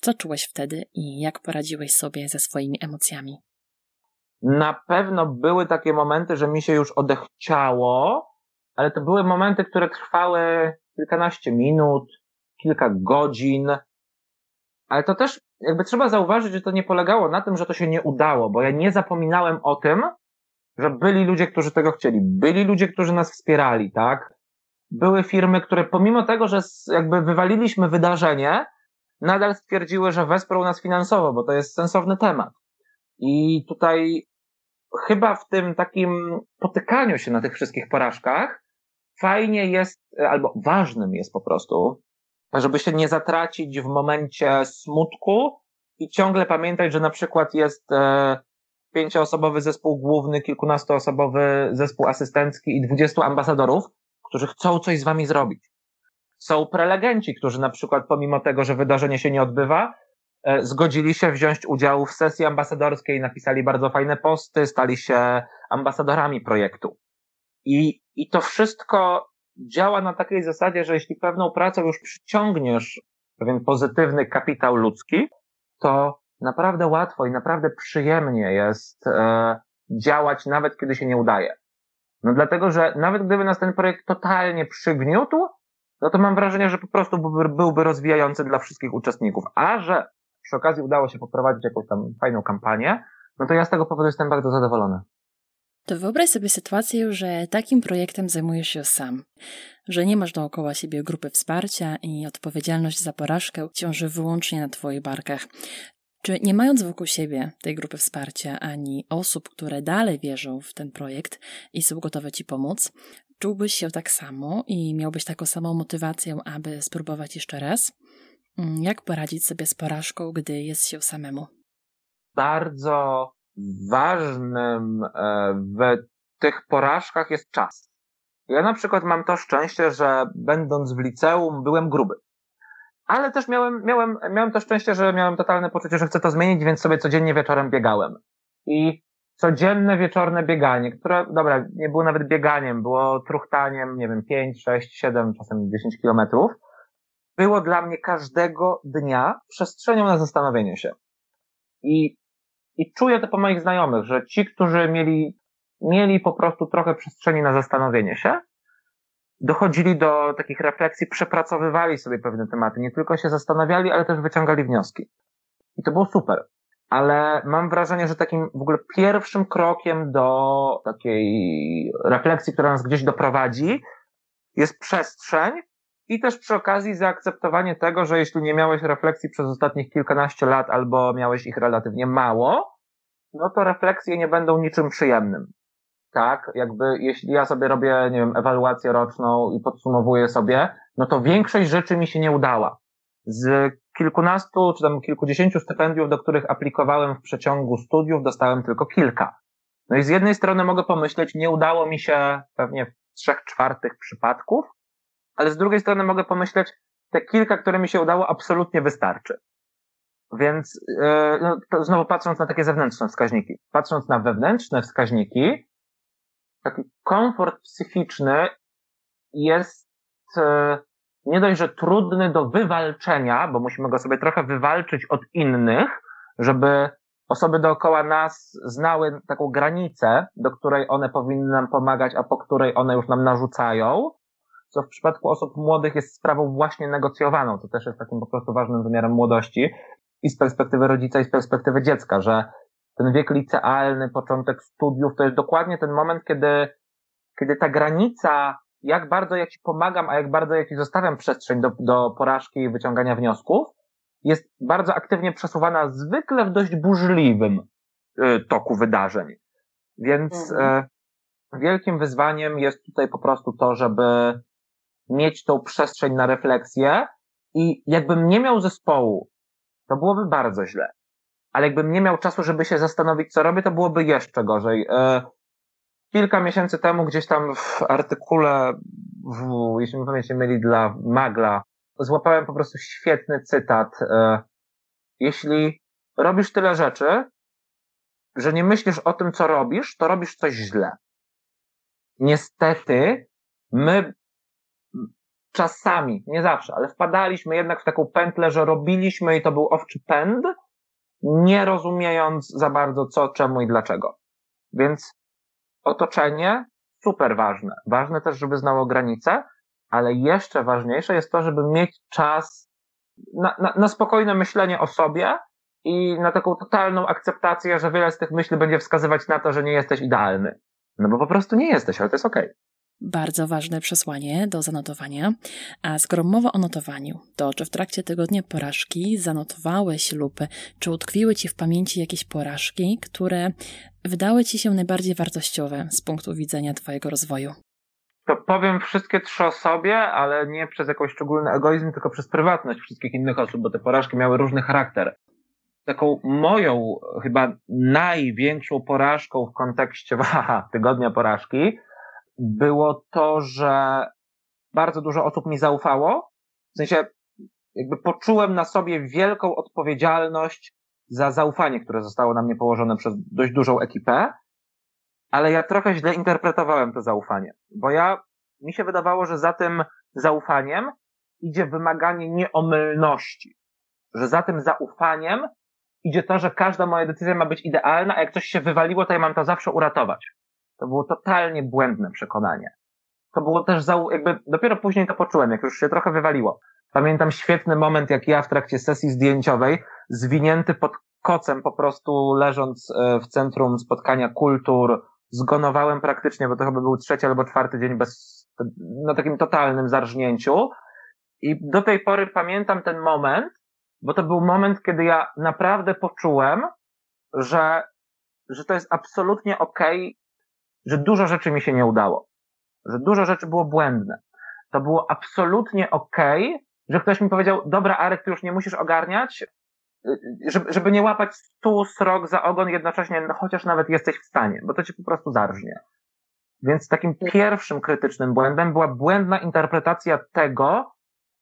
Co czułeś wtedy i jak poradziłeś sobie ze swoimi emocjami? Na pewno były takie momenty, że mi się już odechciało, ale to były momenty, które trwały kilkanaście minut, kilka godzin. Ale to też jakby trzeba zauważyć, że to nie polegało na tym, że to się nie udało, bo ja nie zapominałem o tym, że byli ludzie, którzy tego chcieli, byli ludzie, którzy nas wspierali, tak? Były firmy, które pomimo tego, że jakby wywaliliśmy wydarzenie, nadal stwierdziły, że wesprą nas finansowo, bo to jest sensowny temat. I tutaj chyba w tym takim potykaniu się na tych wszystkich porażkach fajnie jest, albo ważnym jest po prostu, żeby się nie zatracić w momencie smutku i ciągle pamiętać, że na przykład jest e, pięcioosobowy zespół główny, kilkunastoosobowy zespół asystencki i dwudziestu ambasadorów, którzy chcą coś z wami zrobić. Są prelegenci, którzy na przykład pomimo tego, że wydarzenie się nie odbywa, e, zgodzili się wziąć udział w sesji ambasadorskiej, napisali bardzo fajne posty, stali się ambasadorami projektu. I, i to wszystko działa na takiej zasadzie, że jeśli pewną pracą już przyciągniesz pewien pozytywny kapitał ludzki, to naprawdę łatwo i naprawdę przyjemnie jest e, działać, nawet kiedy się nie udaje. No dlatego, że nawet gdyby nas ten projekt totalnie przygniótł, no to mam wrażenie, że po prostu byłby, byłby rozwijający dla wszystkich uczestników. A że przy okazji udało się poprowadzić jakąś tam fajną kampanię, no to ja z tego powodu jestem bardzo zadowolony. To wyobraź sobie sytuację, że takim projektem zajmujesz się sam, że nie masz dookoła siebie grupy wsparcia i odpowiedzialność za porażkę ciąży wyłącznie na Twoich barkach. Czy nie mając wokół siebie tej grupy wsparcia ani osób, które dalej wierzą w ten projekt i są gotowe Ci pomóc, czułbyś się tak samo i miałbyś taką samą motywację, aby spróbować jeszcze raz? Mm, jak poradzić sobie z porażką, gdy jest się samemu? Bardzo ważnym e, w tych porażkach jest czas. Ja na przykład mam to szczęście, że będąc w liceum byłem gruby. Ale też miałem, miałem, miałem to szczęście, że miałem totalne poczucie, że chcę to zmienić, więc sobie codziennie wieczorem biegałem. I codzienne wieczorne bieganie, które, dobra, nie było nawet bieganiem, było truchtaniem, nie wiem, 5, 6, 7, czasem 10 kilometrów, było dla mnie każdego dnia przestrzenią na zastanowienie się. I, i czuję to po moich znajomych, że ci, którzy mieli, mieli po prostu trochę przestrzeni na zastanowienie się, dochodzili do takich refleksji, przepracowywali sobie pewne tematy, nie tylko się zastanawiali, ale też wyciągali wnioski. I to było super. Ale mam wrażenie, że takim w ogóle pierwszym krokiem do takiej refleksji, która nas gdzieś doprowadzi, jest przestrzeń i też przy okazji zaakceptowanie tego, że jeśli nie miałeś refleksji przez ostatnich kilkanaście lat albo miałeś ich relatywnie mało, no to refleksje nie będą niczym przyjemnym tak, jakby jeśli ja sobie robię, nie wiem, ewaluację roczną i podsumowuję sobie, no to większość rzeczy mi się nie udała. Z kilkunastu czy tam kilkudziesięciu stypendiów, do których aplikowałem w przeciągu studiów, dostałem tylko kilka. No i z jednej strony mogę pomyśleć, nie udało mi się pewnie w trzech czwartych przypadków, ale z drugiej strony mogę pomyśleć, te kilka, które mi się udało, absolutnie wystarczy. Więc yy, no, znowu patrząc na takie zewnętrzne wskaźniki, patrząc na wewnętrzne wskaźniki, taki komfort psychiczny jest e, nie dość, że trudny do wywalczenia, bo musimy go sobie trochę wywalczyć od innych, żeby osoby dookoła nas znały taką granicę, do której one powinny nam pomagać, a po której one już nam narzucają, co w przypadku osób młodych jest sprawą właśnie negocjowaną. To też jest takim po prostu ważnym wymiarem młodości i z perspektywy rodzica i z perspektywy dziecka, że ten wiek licealny, początek studiów, to jest dokładnie ten moment, kiedy, kiedy ta granica, jak bardzo ja ci pomagam, a jak bardzo ja ci zostawiam przestrzeń do, do porażki i wyciągania wniosków, jest bardzo aktywnie przesuwana zwykle w dość burzliwym y, toku wydarzeń. Więc mhm. y, wielkim wyzwaniem jest tutaj po prostu to, żeby mieć tą przestrzeń na refleksję i jakbym nie miał zespołu, to byłoby bardzo źle. Ale jakbym nie miał czasu, żeby się zastanowić, co robię, to byłoby jeszcze gorzej. Y, kilka miesięcy temu gdzieś tam w artykule, w, jeśli mi pamięć mieli dla Magla, złapałem po prostu świetny cytat. E, jeśli robisz tyle rzeczy, że nie myślisz o tym, co robisz, to robisz coś źle. Niestety, my czasami, nie zawsze, ale wpadaliśmy jednak w taką pętlę, że robiliśmy i to był owczy pęd, nie rozumiejąc za bardzo co, czemu i dlaczego. Więc otoczenie super ważne. Ważne też, żeby znało granice, ale jeszcze ważniejsze jest to, żeby mieć czas na, na, na spokojne myślenie o sobie i na taką totalną akceptację, że wiele z tych myśli będzie wskazywać na to, że nie jesteś idealny. No bo po prostu nie jesteś, ale to jest okej. Okay. Bardzo ważne przesłanie do zanotowania. A skoro mowa o notowaniu, to czy w trakcie tygodnia porażki zanotowałeś lub czy utkwiły ci w pamięci jakieś porażki, które wydały ci się najbardziej wartościowe z punktu widzenia twojego rozwoju? to powiem wszystkie trzy o sobie, ale nie przez jakiś szczególny egoizm, tylko przez prywatność wszystkich innych osób, bo te porażki miały różny charakter. Taką moją, chyba największą porażką w kontekście haha, tygodnia porażki było to, że bardzo dużo osób mi zaufało. W sensie, jakby poczułem na sobie wielką odpowiedzialność za zaufanie, które zostało na mnie położone przez dość dużą ekipę ale ja trochę źle interpretowałem to zaufanie, bo ja, mi się wydawało, że za tym zaufaniem idzie wymaganie nieomylności, że za tym zaufaniem idzie to, że każda moja decyzja ma być idealna, a jak coś się wywaliło, to ja mam to zawsze uratować. To było totalnie błędne przekonanie. To było też za, jakby dopiero później to poczułem, jak już się trochę wywaliło. Pamiętam świetny moment, jak ja w trakcie sesji zdjęciowej, zwinięty pod kocem, po prostu leżąc e, w centrum spotkania kultur, zgonowałem praktycznie, bo to chyba był trzeci albo czwarty dzień bez, na takim totalnym zarżnięciu. I do tej pory pamiętam ten moment, bo to był moment, kiedy ja naprawdę poczułem, że, że to jest absolutnie okej, okay, że dużo rzeczy mi się nie udało. Że dużo rzeczy było błędne. To było absolutnie okej, okay, że ktoś mi powiedział, dobra Arek, ty już nie musisz ogarniać, żeby, żeby nie łapać stu srok za ogon jednocześnie, no chociaż nawet jesteś w stanie, bo to ci po prostu zarżnie. Więc takim pierwszym krytycznym błędem była błędna interpretacja tego,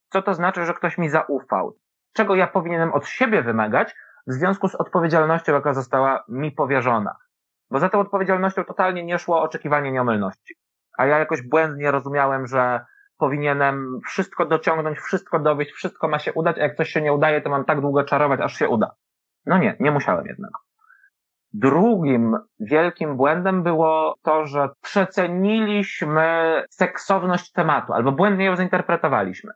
co to znaczy, że ktoś mi zaufał. Czego ja powinienem od siebie wymagać w związku z odpowiedzialnością, jaka została mi powierzona. Bo za tą odpowiedzialnością totalnie nie szło oczekiwanie nieomylności. A ja jakoś błędnie rozumiałem, że powinienem wszystko dociągnąć, wszystko dowieść, wszystko ma się udać, a jak coś się nie udaje, to mam tak długo czarować, aż się uda. No nie, nie musiałem jednak. Drugim wielkim błędem było to, że przeceniliśmy seksowność tematu, albo błędnie ją zinterpretowaliśmy.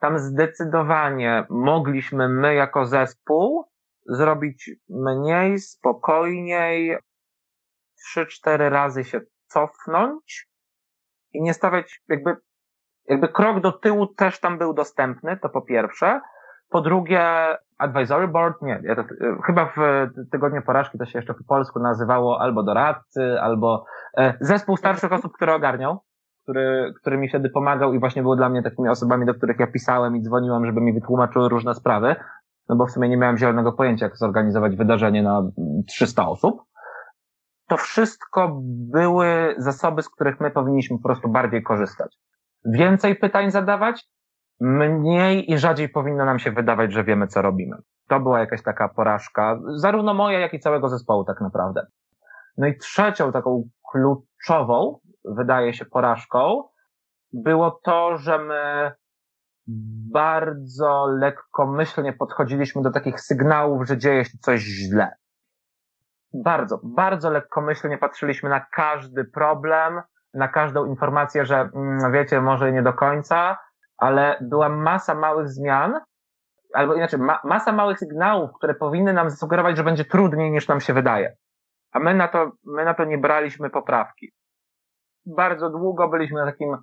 Tam zdecydowanie mogliśmy my jako zespół zrobić mniej, spokojniej, trzy, cztery razy się cofnąć i nie stawiać jakby jakby krok do tyłu też tam był dostępny, to po pierwsze. Po drugie, advisory board, nie, ja to, chyba w tygodniu porażki to się jeszcze po polsku nazywało albo doradcy, albo e, zespół starszych osób, które ogarniał, który, który mi wtedy pomagał i właśnie był dla mnie takimi osobami, do których ja pisałem i dzwoniłem, żeby mi wytłumaczyły różne sprawy, no bo w sumie nie miałem zielonego pojęcia, jak zorganizować wydarzenie na 300 osób. To wszystko były zasoby, z których my powinniśmy po prostu bardziej korzystać więcej pytań zadawać, mniej i rzadziej powinno nam się wydawać, że wiemy, co robimy. To była jakaś taka porażka, zarówno moja, jak i całego zespołu tak naprawdę. No i trzecią taką kluczową, wydaje się, porażką było to, że my bardzo lekkomyślnie podchodziliśmy do takich sygnałów, że dzieje się coś źle. Bardzo, bardzo lekkomyślnie patrzyliśmy na każdy problem, na każdą informację, że mm, wiecie, może nie do końca, ale była masa małych zmian, albo inaczej, ma, masa małych sygnałów, które powinny nam zasugerować, że będzie trudniej niż nam się wydaje. A my na to, my na to nie braliśmy poprawki. Bardzo długo byliśmy na takim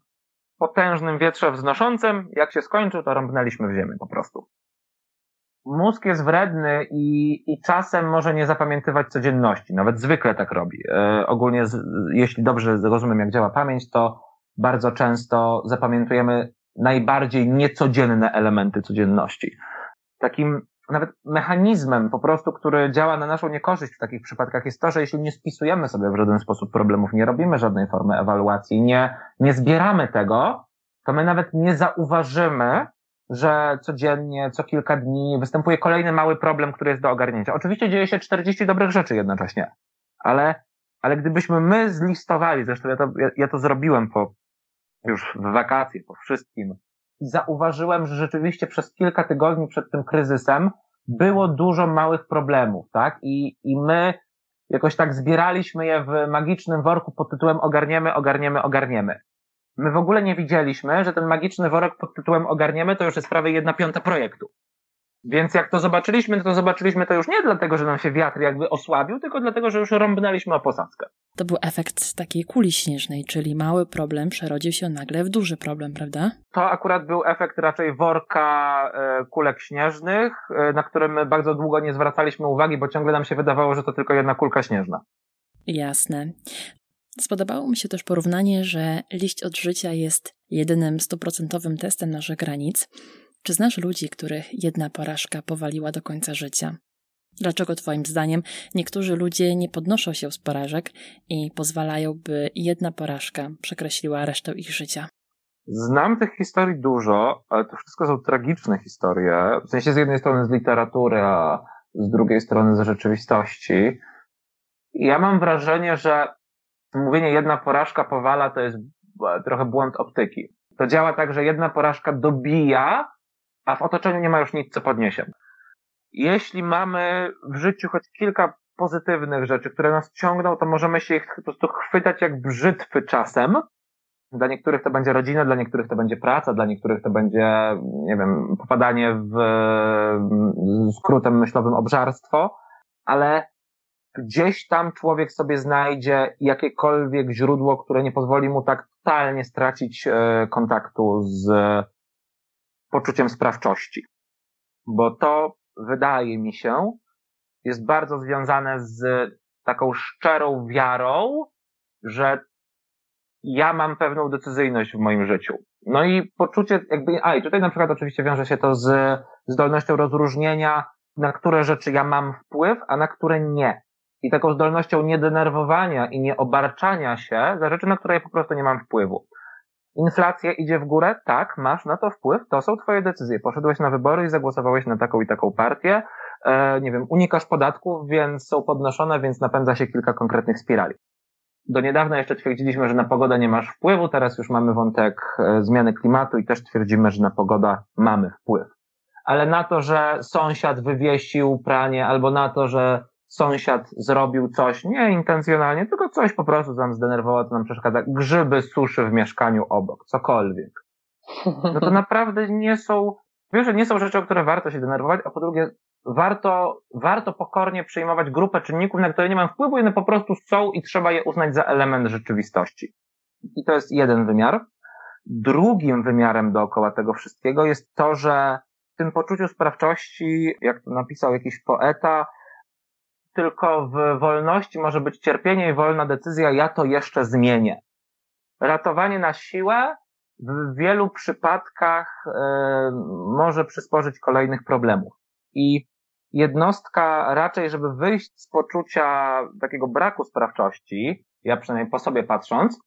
potężnym wietrze wznoszącym. Jak się skończył, to rąbnęliśmy w ziemię po prostu. Mózg jest wredny i, i czasem może nie zapamiętywać codzienności. Nawet zwykle tak robi. E, ogólnie, z, jeśli dobrze rozumiem, jak działa pamięć, to bardzo często zapamiętujemy najbardziej niecodzienne elementy codzienności. Takim nawet mechanizmem po prostu, który działa na naszą niekorzyść w takich przypadkach jest to, że jeśli nie spisujemy sobie w żaden sposób problemów, nie robimy żadnej formy ewaluacji, nie, nie zbieramy tego, to my nawet nie zauważymy, że codziennie, co kilka dni występuje kolejny mały problem, który jest do ogarnięcia. Oczywiście dzieje się 40 dobrych rzeczy jednocześnie, ale, ale gdybyśmy my zlistowali, zresztą ja to, ja, ja to zrobiłem po, już w wakacje, po wszystkim, i zauważyłem, że rzeczywiście przez kilka tygodni przed tym kryzysem było dużo małych problemów, tak? I, i my jakoś tak zbieraliśmy je w magicznym worku pod tytułem ogarniemy, ogarniemy, ogarniemy. My w ogóle nie widzieliśmy, że ten magiczny worek pod tytułem ogarniemy to już jest prawie jedna piąta projektu. Więc jak to zobaczyliśmy, to zobaczyliśmy to już nie dlatego, że nam się wiatr jakby osłabił, tylko dlatego, że już rąbnęliśmy o posadzkę. To był efekt takiej kuli śnieżnej, czyli mały problem przerodził się nagle w duży problem, prawda? To akurat był efekt raczej worka e, kulek śnieżnych, e, na którym my bardzo długo nie zwracaliśmy uwagi, bo ciągle nam się wydawało, że to tylko jedna kulka śnieżna. Jasne. Spodobało mi się też porównanie, że liść od życia jest jedynym stuprocentowym testem naszych granic. Czy znasz ludzi, których jedna porażka powaliła do końca życia? Dlaczego Twoim zdaniem niektórzy ludzie nie podnoszą się z porażek i pozwalają, by jedna porażka przekreśliła resztę ich życia? Znam tych historii dużo, ale to wszystko są tragiczne historie. W sensie z jednej strony z literatury, a z drugiej strony z rzeczywistości. Ja mam wrażenie, że mówienie jedna porażka powala to jest trochę błąd optyki. To działa tak, że jedna porażka dobija, a w otoczeniu nie ma już nic, co podniesie. Jeśli mamy w życiu choć kilka pozytywnych rzeczy, które nas ciągną, to możemy się ich po prostu chwytać jak brzytwy czasem. Dla niektórych to będzie rodzina, dla niektórych to będzie praca, dla niektórych to będzie, nie wiem, popadanie w skrótem myślowym obżarstwo, ale gdzieś tam człowiek sobie znajdzie jakiekolwiek źródło, które nie pozwoli mu tak totalnie stracić e, kontaktu z poczuciem sprawczości. Bo to, wydaje mi się, jest bardzo związane z taką szczerą wiarą, że ja mam pewną decyzyjność w moim życiu. No i poczucie jakby, a i tutaj na przykład oczywiście wiąże się to z zdolnością rozróżnienia, na które rzeczy ja mam wpływ, a na które nie. I taką zdolnością niedenerwowania i nieobarczania się za rzeczy, na które ja po prostu nie mam wpływu. Inflacja idzie w górę? Tak, masz na to wpływ, to są twoje decyzje. Poszedłeś na wybory i zagłosowałeś na taką i taką partię. E, nie wiem, unikasz podatków, więc są podnoszone, więc napędza się kilka konkretnych spirali. Do niedawna jeszcze twierdziliśmy, że na pogodę nie masz wpływu, teraz już mamy wątek e, zmiany klimatu i też twierdzimy, że na pogoda mamy wpływ. Ale na to, że sąsiad wywiesił pranie, albo na to, że sąsiad zrobił coś nie intencjonalnie, tylko coś po prostu nam zdenerwowało, co nam przeszkadza. Grzyby suszy w mieszkaniu obok, cokolwiek. No to naprawdę nie są, wiesz, że nie są rzeczy, o które warto się denerwować, a po drugie, warto, warto pokornie przyjmować grupę czynników, na które nie mam wpływu, one po prostu są i trzeba je uznać za element rzeczywistości. I to jest jeden wymiar. Drugim wymiarem dookoła tego wszystkiego jest to, że w tym poczuciu sprawczości, jak to napisał jakiś poeta, tylko w wolności może być cierpienie i wolna decyzja, ja to jeszcze zmienię. Ratowanie na siłę w wielu przypadkach y, może przysporzyć kolejnych problemów. I jednostka raczej, żeby wyjść z poczucia takiego braku sprawczości, ja przynajmniej po sobie patrząc,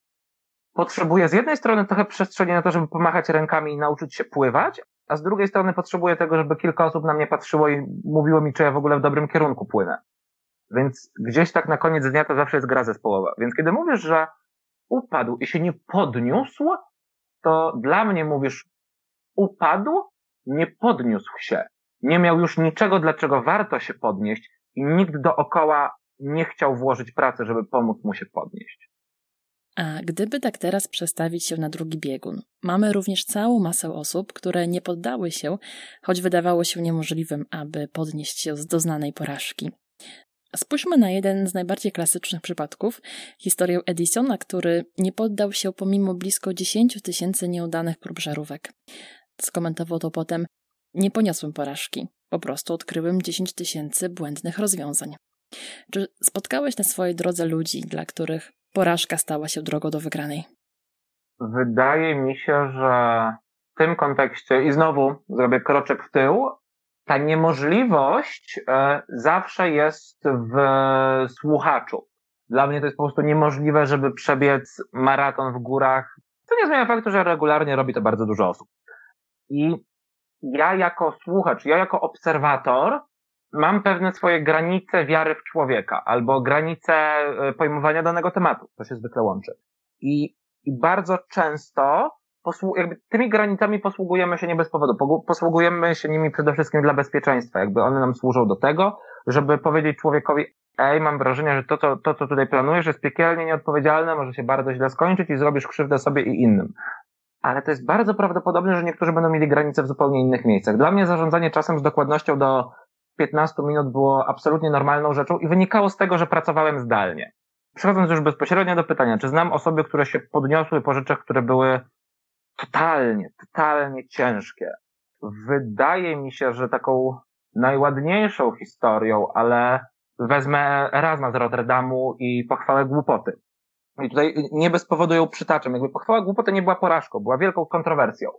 potrzebuje z jednej strony trochę przestrzeni na to, żeby pomachać rękami i nauczyć się pływać, a z drugiej strony potrzebuję tego, żeby kilka osób na mnie patrzyło i mówiło mi, czy ja w ogóle w dobrym kierunku płynę. Więc gdzieś tak na koniec dnia to zawsze jest gra zespołowa. Więc kiedy mówisz, że upadł i się nie podniósł, to dla mnie mówisz upadł, nie podniósł się. Nie miał już niczego, dlaczego warto się podnieść i nikt dookoła nie chciał włożyć pracy, żeby pomóc mu się podnieść. A gdyby tak teraz przestawić się na drugi biegun, mamy również całą masę osób, które nie poddały się, choć wydawało się niemożliwym, aby podnieść się z doznanej porażki. Spójrzmy na jeden z najbardziej klasycznych przypadków, historię Edisona, który nie poddał się pomimo blisko 10 tysięcy nieudanych prób żarówek. Skomentował to potem: Nie poniosłem porażki, po prostu odkryłem 10 tysięcy błędnych rozwiązań. Czy spotkałeś na swojej drodze ludzi, dla których porażka stała się drogą do wygranej? Wydaje mi się, że w tym kontekście, i znowu zrobię kroczek w tył, ta niemożliwość e, zawsze jest w słuchaczu. Dla mnie to jest po prostu niemożliwe, żeby przebiec maraton w górach. To nie zmienia faktu, że regularnie robi to bardzo dużo osób. I ja jako słuchacz, ja jako obserwator mam pewne swoje granice wiary w człowieka albo granice e, pojmowania danego tematu. To się zwykle łączy. I, i bardzo często jakby tymi granicami posługujemy się nie bez powodu. Posługujemy się nimi przede wszystkim dla bezpieczeństwa. Jakby one nam służą do tego, żeby powiedzieć człowiekowi, ej, mam wrażenie, że to, co, to, co tutaj planujesz jest piekielnie nieodpowiedzialne, może się bardzo źle skończyć i zrobisz krzywdę sobie i innym. Ale to jest bardzo prawdopodobne, że niektórzy będą mieli granice w zupełnie innych miejscach. Dla mnie zarządzanie czasem z dokładnością do 15 minut było absolutnie normalną rzeczą i wynikało z tego, że pracowałem zdalnie. Przechodząc już bezpośrednio do pytania, czy znam osoby, które się podniosły po rzeczach, które były totalnie, totalnie ciężkie. Wydaje mi się, że taką najładniejszą historią, ale wezmę Erasma z Rotterdamu i pochwałę głupoty. I tutaj nie bez powodu ją przytaczam. Jakby pochwała głupoty nie była porażką, była wielką kontrowersją,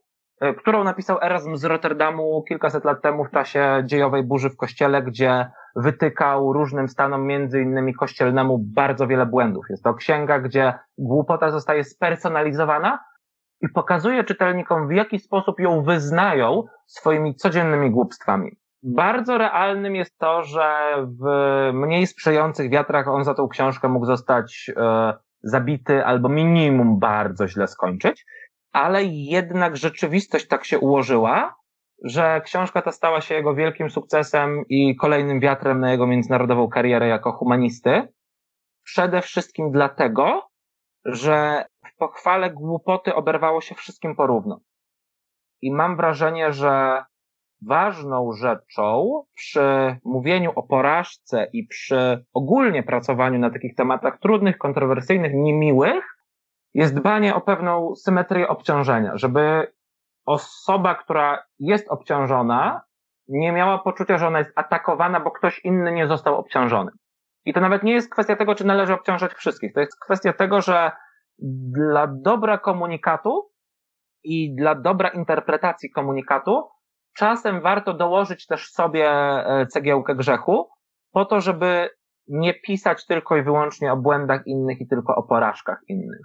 e, którą napisał Erasm z Rotterdamu kilkaset lat temu w czasie dziejowej burzy w kościele, gdzie wytykał różnym stanom, między innymi kościelnemu, bardzo wiele błędów. Jest to księga, gdzie głupota zostaje spersonalizowana, i pokazuje czytelnikom, w jaki sposób ją wyznają swoimi codziennymi głupstwami. Bardzo realnym jest to, że w mniej sprzyjających wiatrach on za tą książkę mógł zostać e, zabity albo minimum bardzo źle skończyć, ale jednak rzeczywistość tak się ułożyła, że książka ta stała się jego wielkim sukcesem i kolejnym wiatrem na jego międzynarodową karierę jako humanisty. Przede wszystkim dlatego, że pochwale głupoty oberwało się wszystkim porówno. I mam wrażenie, że ważną rzeczą przy mówieniu o porażce i przy ogólnie pracowaniu na takich tematach trudnych, kontrowersyjnych, niemiłych, jest dbanie o pewną symetrię obciążenia, żeby osoba, która jest obciążona, nie miała poczucia, że ona jest atakowana, bo ktoś inny nie został obciążony. I to nawet nie jest kwestia tego, czy należy obciążać wszystkich. To jest kwestia tego, że dla dobra komunikatu i dla dobra interpretacji komunikatu czasem warto dołożyć też sobie e, cegiełkę grzechu, po to, żeby nie pisać tylko i wyłącznie o błędach innych i tylko o porażkach innych.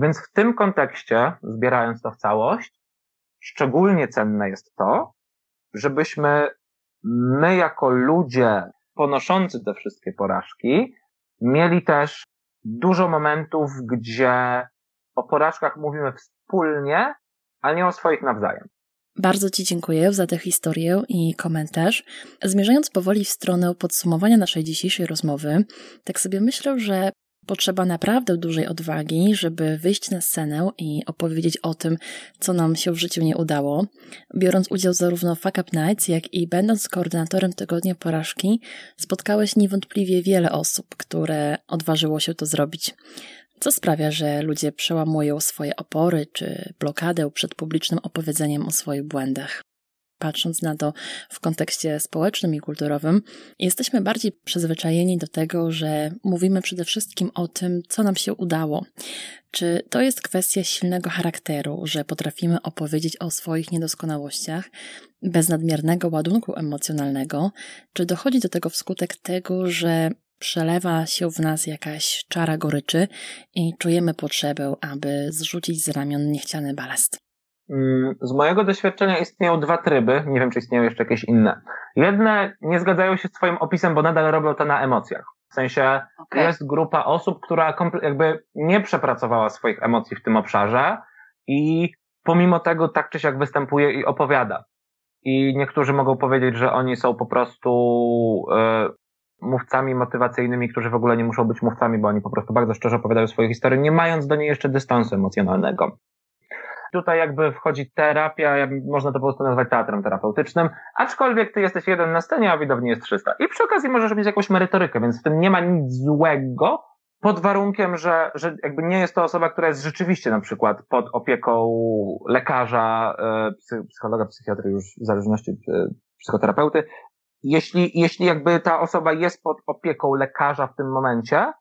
Więc w tym kontekście, zbierając to w całość, szczególnie cenne jest to, żebyśmy my jako ludzie ponoszący te wszystkie porażki, mieli też dużo momentów, gdzie o porażkach mówimy wspólnie, ale nie o swoich nawzajem. Bardzo Ci dziękuję za tę historię i komentarz. Zmierzając powoli w stronę podsumowania naszej dzisiejszej rozmowy, tak sobie myślę, że Potrzeba naprawdę dużej odwagi, żeby wyjść na scenę i opowiedzieć o tym, co nam się w życiu nie udało. Biorąc udział zarówno w Fuck Up Nights, jak i będąc koordynatorem Tygodnia Porażki, spotkałeś niewątpliwie wiele osób, które odważyło się to zrobić. Co sprawia, że ludzie przełamują swoje opory czy blokadę przed publicznym opowiedzeniem o swoich błędach patrząc na to w kontekście społecznym i kulturowym, jesteśmy bardziej przyzwyczajeni do tego, że mówimy przede wszystkim o tym, co nam się udało. Czy to jest kwestia silnego charakteru, że potrafimy opowiedzieć o swoich niedoskonałościach bez nadmiernego ładunku emocjonalnego, czy dochodzi do tego wskutek tego, że przelewa się w nas jakaś czara goryczy i czujemy potrzebę, aby zrzucić z ramion niechciany balast? Mm, z mojego doświadczenia istnieją dwa tryby, nie wiem czy istnieją jeszcze jakieś inne. Jedne nie zgadzają się z Twoim opisem, bo nadal robią to na emocjach. W sensie okay. jest grupa osób, która jakby nie przepracowała swoich emocji w tym obszarze i pomimo tego tak czy siak występuje i opowiada. I niektórzy mogą powiedzieć, że oni są po prostu, yy, mówcami motywacyjnymi, którzy w ogóle nie muszą być mówcami, bo oni po prostu bardzo szczerze opowiadają swoje historie, nie mając do niej jeszcze dystansu emocjonalnego. Tutaj jakby wchodzi terapia, można to po prostu nazwać teatrem terapeutycznym, aczkolwiek ty jesteś jeden na scenie, a widowni jest 300. I przy okazji możesz mieć jakąś merytorykę, więc w tym nie ma nic złego, pod warunkiem, że, że jakby nie jest to osoba, która jest rzeczywiście na przykład pod opieką lekarza, e, psychologa, psychiatry już w zależności e, psychoterapeuty. Jeśli, jeśli jakby ta osoba jest pod opieką lekarza w tym momencie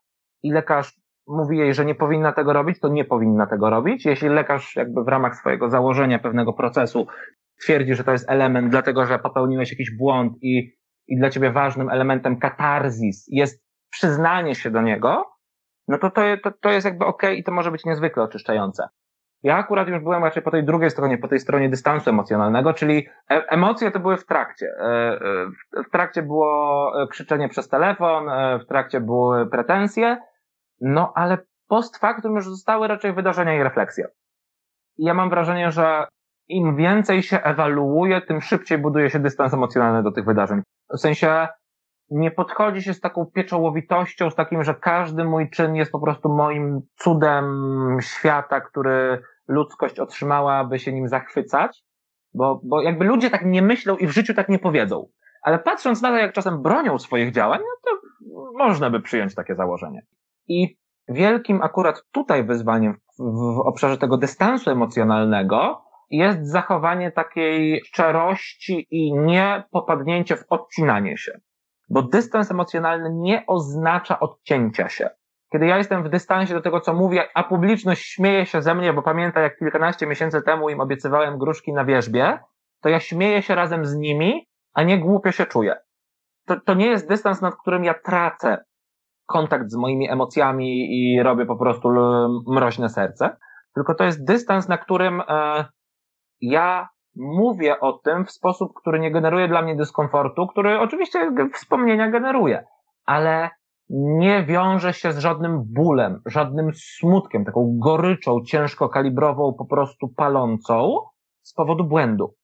i lekarz mówi jej, że nie powinna tego robić, to nie powinna tego robić. Jeśli lekarz jakby w ramach swojego założenia pewnego procesu twierdzi, że to jest element, dlatego że popełniłeś jakiś błąd i, i dla ciebie ważnym elementem katarzis jest przyznanie się do niego, no to to, to, to jest jakby ok i to może być niezwykle oczyszczające. Ja akurat już byłem raczej po tej drugiej stronie, po tej stronie dystansu emocjonalnego, czyli e emocje to były w trakcie. E, e, w trakcie było krzyczenie przez telefon, w trakcie były pretensje, no ale post factum już zostały raczej wydarzenia i refleksje. I ja mam wrażenie, że im więcej się ewaluuje, tym szybciej buduje się dystans emocjonalny do tych wydarzeń. W sensie nie podchodzi się z taką pieczołowitością, z takim, że każdy mój czyn jest po prostu moim cudem świata, który ludzkość otrzymała, aby się nim zachwycać, bo, bo jakby ludzie tak nie myślą i w życiu tak nie powiedzą. Ale patrząc na to, jak czasem bronią swoich działań, no to można by przyjąć takie założenie. I wielkim akurat tutaj wyzwaniem w, obszarze tego dystansu emocjonalnego jest zachowanie takiej szczerości i nie popadnięcie w odcinanie się. Bo dystans emocjonalny nie oznacza odcięcia się. Kiedy ja jestem w dystansie do tego, co mówię, a publiczność śmieje się ze mnie, bo pamięta, jak kilkanaście miesięcy temu im obiecywałem gruszki na wierzbie, to ja śmieję się razem z nimi, a nie głupio się czuję. To, to nie jest dystans, nad którym ja tracę kontakt z moimi emocjami i robię po prostu mroźne serce, tylko to jest dystans, na którym e, ja mówię o tym w sposób, który nie generuje dla mnie dyskomfortu, który oczywiście wspomnienia generuje, ale nie wiąże się z żadnym bólem, żadnym smutkiem, taką goryczą, ciężko kalibrową, po prostu palącą z powodu błędu.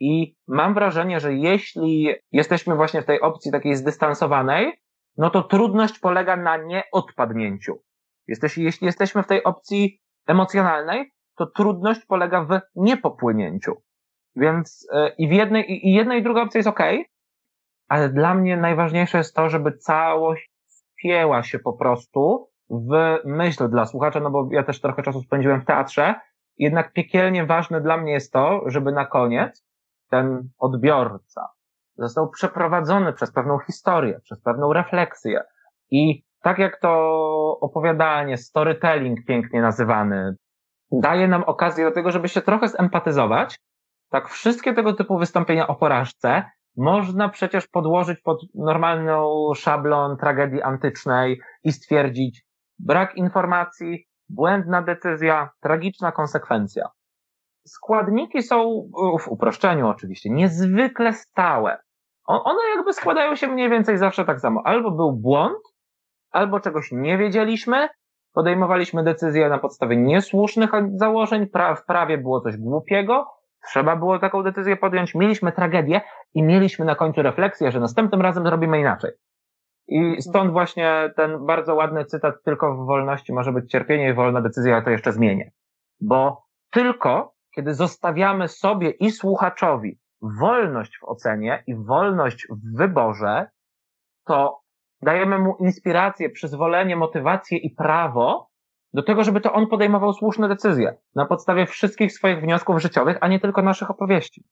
I mam wrażenie, że jeśli jesteśmy właśnie w tej opcji takiej zdystansowanej, no to trudność polega na nieodpadnięciu. Jesteś, jeśli jesteśmy w tej opcji emocjonalnej, to trudność polega w niepopłynięciu. Więc e, i w jednej, i jedna i druga opcja jest ok, ale dla mnie najważniejsze jest to, żeby całość wpięła się po prostu w myśl dla słuchacza, no bo ja też trochę czasu spędziłem w teatrze, jednak piekielnie ważne dla mnie jest to, żeby na koniec ten odbiorca został przeprowadzony przez pewną historię, przez pewną refleksję i tak jak to opowiadanie, storytelling pięknie nazywany, daje nam okazję do tego, żeby się trochę zempatyzować, tak wszystkie tego typu wystąpienia o porażce można przecież podłożyć pod normalną szablon tragedii antycznej i stwierdzić brak informacji, błędna decyzja, tragiczna konsekwencja. Składniki są, w uproszczeniu oczywiście, niezwykle stałe. One jakby składają się mniej więcej zawsze tak samo. Albo był błąd, albo czegoś nie wiedzieliśmy, podejmowaliśmy decyzje na podstawie niesłusznych założeń, pra w prawie było coś głupiego, trzeba było taką decyzję podjąć, mieliśmy tragedię i mieliśmy na końcu refleksję, że następnym razem zrobimy inaczej. I stąd właśnie ten bardzo ładny cytat, tylko w wolności może być cierpienie i wolna decyzja, ja to jeszcze zmienię. Bo tylko kiedy zostawiamy sobie i słuchaczowi wolność w ocenie i wolność w wyborze, to dajemy mu inspirację, przyzwolenie, motywację i prawo do tego, żeby to on podejmował słuszne decyzje na podstawie wszystkich swoich wniosków życiowych, a nie tylko naszych opowieści.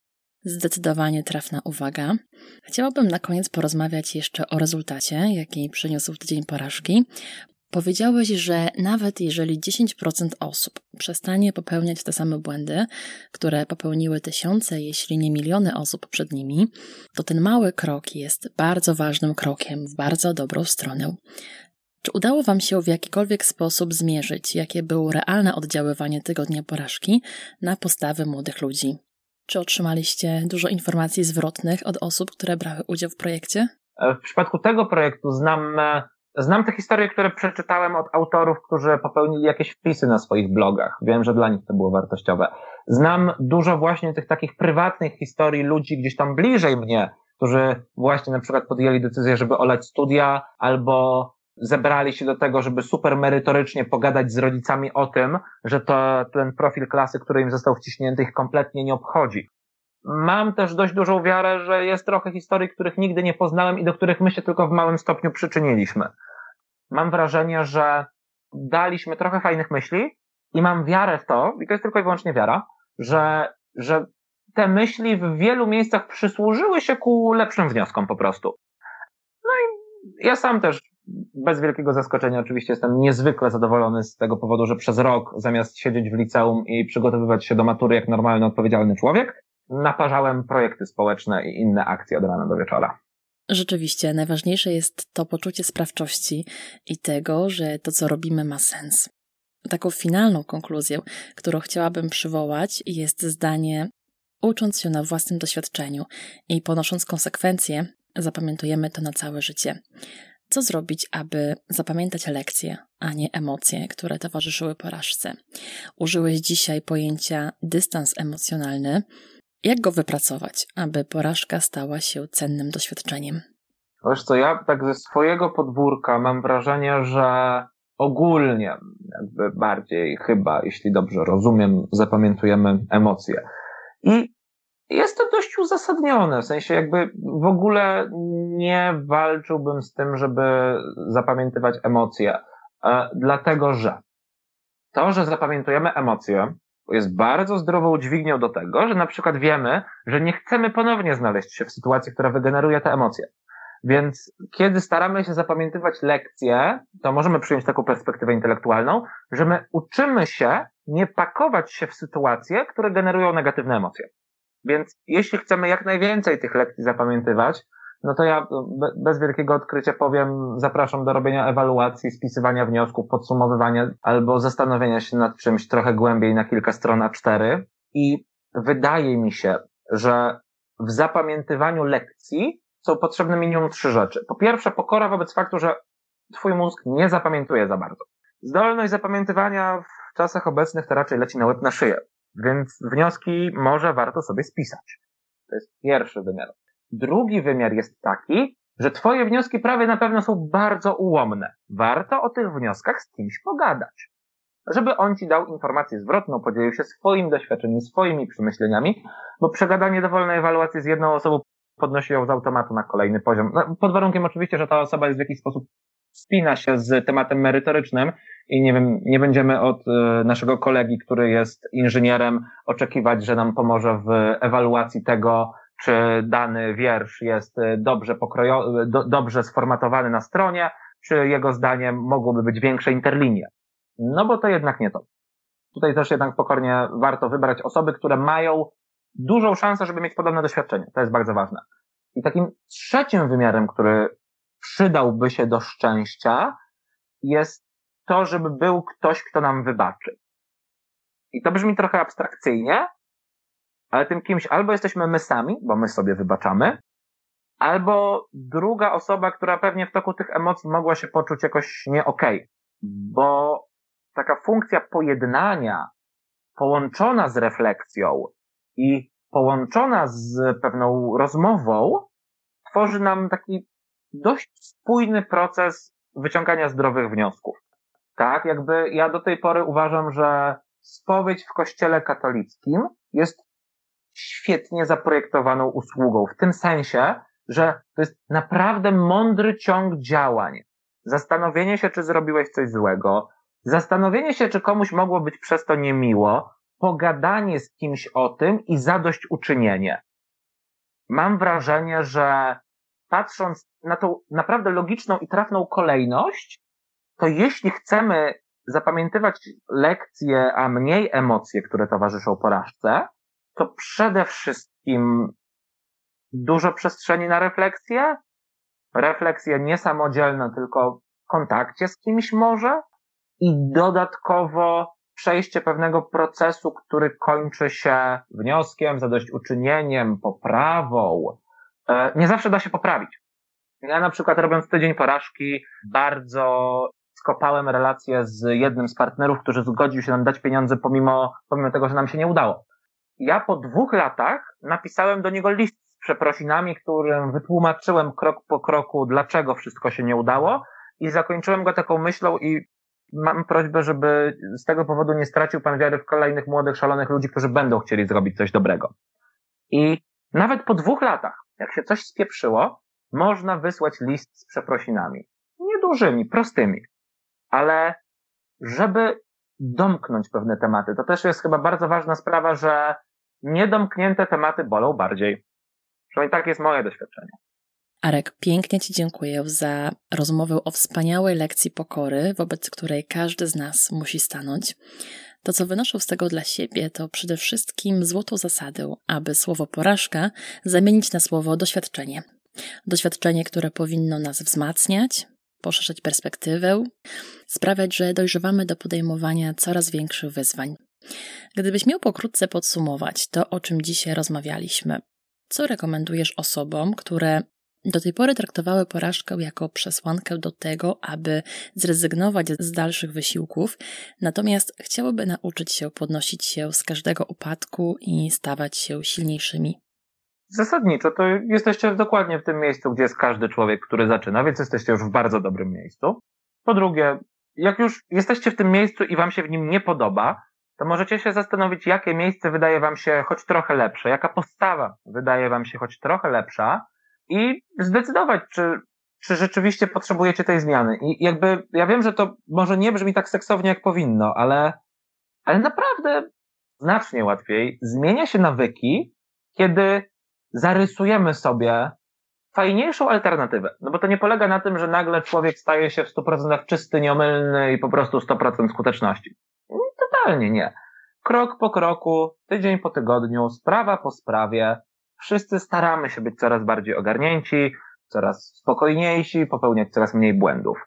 Zdecydowanie trafna uwaga. Chciałabym na koniec porozmawiać jeszcze o rezultacie, jaki przyniósł tydzień porażki, Powiedziałeś, że nawet jeżeli 10% osób przestanie popełniać te same błędy, które popełniły tysiące, jeśli nie miliony osób przed nimi, to ten mały krok jest bardzo ważnym krokiem w bardzo dobrą stronę. Czy udało Wam się w jakikolwiek sposób zmierzyć, jakie było realne oddziaływanie tygodnia porażki na postawy młodych ludzi? Czy otrzymaliście dużo informacji zwrotnych od osób, które brały udział w projekcie? W przypadku tego projektu znam e, Znam te historie, które przeczytałem od autorów, którzy popełnili jakieś wpisy na swoich blogach. Wiem, że dla nich to było wartościowe. Znam dużo właśnie tych takich prywatnych historii ludzi gdzieś tam bliżej mnie, którzy właśnie na przykład podjęli decyzję, żeby olać studia albo zebrali się do tego, żeby super merytorycznie pogadać z rodzicami o tym, że to ten profil klasy, który im został wciśnięty, ich kompletnie nie obchodzi. Mam też dość dużą wiarę, że jest trochę historii, których nigdy nie poznałem i do których my się tylko w małym stopniu przyczyniliśmy. Mam wrażenie, że daliśmy trochę fajnych myśli i mam wiarę w to, i to jest tylko i wyłącznie wiara, że, że te myśli w wielu miejscach przysłużyły się ku lepszym wnioskom po prostu. No i ja sam też bez wielkiego zaskoczenia oczywiście jestem niezwykle zadowolony z tego powodu, że przez rok zamiast siedzieć w liceum i przygotowywać się do matury jak normalny, odpowiedzialny człowiek, naparzałem projekty społeczne i inne akcje od rana do wieczora. Rzeczywiście, najważniejsze jest to poczucie sprawczości i tego, że to, co robimy, ma sens. Taką finalną konkluzją, którą chciałabym przywołać, jest zdanie: Ucząc się na własnym doświadczeniu i ponosząc konsekwencje, zapamiętujemy to na całe życie. Co zrobić, aby zapamiętać lekcje, a nie emocje, które towarzyszyły porażce? Użyłeś dzisiaj pojęcia dystans emocjonalny. Jak go wypracować, aby porażka stała się cennym doświadczeniem? Wiesz co, ja tak ze swojego podwórka mam wrażenie, że ogólnie, jakby bardziej chyba, jeśli dobrze rozumiem, zapamiętujemy emocje. I jest to dość uzasadnione, w sensie jakby w ogóle nie walczyłbym z tym, żeby zapamiętywać emocje, e, dlatego że to, że zapamiętujemy emocje, jest bardzo zdrową dźwignią do tego, że na przykład wiemy, że nie chcemy ponownie znaleźć się w sytuacji, która wygeneruje te emocje. Więc kiedy staramy się zapamiętywać lekcje, to możemy przyjąć taką perspektywę intelektualną, że my uczymy się nie pakować się w sytuacje, które generują negatywne emocje. Więc jeśli chcemy jak najwięcej tych lekcji zapamiętywać, no to ja bez wielkiego odkrycia powiem, zapraszam do robienia ewaluacji, spisywania wniosków, podsumowywania albo zastanowienia się nad czymś trochę głębiej na kilka stron A4. I wydaje mi się, że w zapamiętywaniu lekcji są potrzebne minimum trzy rzeczy. Po pierwsze, pokora wobec faktu, że twój mózg nie zapamiętuje za bardzo. Zdolność zapamiętywania w czasach obecnych to raczej leci na łeb na szyję. Więc wnioski może warto sobie spisać. To jest pierwszy wymiar. Drugi wymiar jest taki, że Twoje wnioski prawie na pewno są bardzo ułomne. Warto o tych wnioskach z kimś pogadać. Żeby on Ci dał informację zwrotną, podzielił się swoim doświadczeniem, swoimi przemyśleniami, bo przegadanie dowolnej ewaluacji z jedną osobą podnosi ją z automatu na kolejny poziom. No, pod warunkiem oczywiście, że ta osoba jest w jakiś sposób spina się z tematem merytorycznym i nie wiem, nie będziemy od e, naszego kolegi, który jest inżynierem, oczekiwać, że nam pomoże w ewaluacji tego, czy dany wiersz jest e, dobrze pokrojo, do, dobrze sformatowany na stronie, czy jego zdaniem mogłoby być większe interlinie. No bo to jednak nie to. Tutaj też jednak pokornie warto wybrać osoby, które mają dużą szansę, żeby mieć podobne doświadczenie. To jest bardzo ważne. I takim trzecim wymiarem, który przydałby się do szczęścia, jest to, żeby był ktoś, kto nam wybaczy. I to brzmi trochę abstrakcyjnie, ale tym kimś albo jesteśmy my sami, bo my sobie wybaczamy, albo druga osoba, która pewnie w toku tych emocji mogła się poczuć jakoś nie okej, okay, bo taka funkcja pojednania połączona z refleksją i połączona z pewną rozmową tworzy nam taki dość spójny proces wyciągania zdrowych wniosków. Tak, jakby ja do tej pory uważam, że spowiedź w kościele katolickim jest świetnie zaprojektowaną usługą, w tym sensie, że to jest naprawdę mądry ciąg działań. Zastanowienie się, czy zrobiłeś coś złego, zastanowienie się, czy komuś mogło być przez to niemiło, pogadanie z kimś o tym i zadośćuczynienie. Mam wrażenie, że patrząc na tą naprawdę logiczną i trafną kolejność, to jeśli chcemy zapamiętywać lekcje, a mniej emocje, które towarzyszą porażce, to przede wszystkim dużo przestrzeni na refleksję, refleksje niesamodzielne, tylko w kontakcie z kimś może i dodatkowo przejście pewnego procesu, który kończy się wnioskiem, zadośćuczynieniem, poprawą, E, nie zawsze da się poprawić. Ja na przykład robiąc tydzień porażki bardzo skopałem relację z jednym z partnerów, który zgodził się nam dać pieniądze pomimo, pomimo tego, że nam się nie udało. Ja po dwóch latach napisałem do niego list z przeprosinami, którym wytłumaczyłem krok po kroku, dlaczego wszystko się nie udało i zakończyłem go taką myślą i mam prośbę, żeby z tego powodu nie stracił pan wiary w kolejnych młodych, szalonych ludzi, którzy będą chcieli zrobić coś dobrego. I nawet po dwóch latach, jak się coś spieprzyło, można wysłać list z przeprosinami. Niedużymi, prostymi. Ale żeby domknąć pewne tematy, to też jest chyba bardzo ważna sprawa, że niedomknięte tematy bolą bardziej. Przynajmniej tak jest moje doświadczenie. Arek, pięknie Ci dziękuję za rozmowę o wspaniałej lekcji pokory, wobec której każdy z nas musi stanąć. To, co wynoszę z tego dla siebie, to przede wszystkim złotą zasadę, aby słowo porażka zamienić na słowo doświadczenie. Doświadczenie, które powinno nas wzmacniać, poszerzać perspektywę, sprawiać, że dojrzewamy do podejmowania coraz większych wyzwań. Gdybyś miał pokrótce podsumować to, o czym dzisiaj rozmawialiśmy, co rekomendujesz osobom, które do tej pory traktowały porażkę jako przesłankę do tego, aby zrezygnować z dalszych wysiłków, natomiast chciałyby nauczyć się podnosić się z każdego upadku i stawać się silniejszymi. Zasadniczo to jesteście dokładnie w tym miejscu, gdzie jest każdy człowiek, który zaczyna, więc jesteście już w bardzo dobrym miejscu. Po drugie, jak już jesteście w tym miejscu i wam się w nim nie podoba, to możecie się zastanowić, jakie miejsce wydaje wam się choć trochę lepsze, jaka postawa wydaje wam się choć trochę lepsza i zdecydować, czy, czy rzeczywiście potrzebujecie tej zmiany. I jakby, ja wiem, że to może nie brzmi tak seksownie, jak powinno, ale, ale naprawdę znacznie łatwiej zmienia się nawyki, kiedy zarysujemy sobie fajniejszą alternatywę. No bo to nie polega na tym, że nagle człowiek staje się w 100% czysty, nieomylny i po prostu 100% skuteczności. Totalnie nie. Krok po kroku, tydzień po tygodniu, sprawa po sprawie, wszyscy staramy się być coraz bardziej ogarnięci, coraz spokojniejsi, popełniać coraz mniej błędów.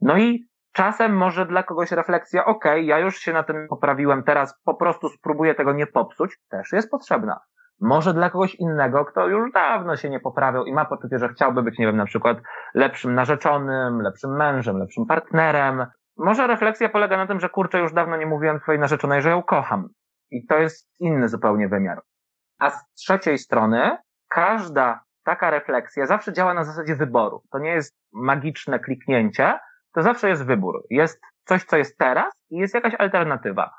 No i czasem może dla kogoś refleksja, ok, ja już się na tym poprawiłem, teraz po prostu spróbuję tego nie popsuć, też jest potrzebna. Może dla kogoś innego, kto już dawno się nie poprawiał i ma poczucie, że chciałby być, nie wiem, na przykład lepszym narzeczonym, lepszym mężem, lepszym partnerem. Może refleksja polega na tym, że kurczę, już dawno nie mówiłem twojej narzeczonej, że ją kocham. I to jest inny zupełnie wymiar. A z trzeciej strony, każda taka refleksja zawsze działa na zasadzie wyboru. To nie jest magiczne kliknięcie, to zawsze jest wybór. Jest coś, co jest teraz i jest jakaś alternatywa.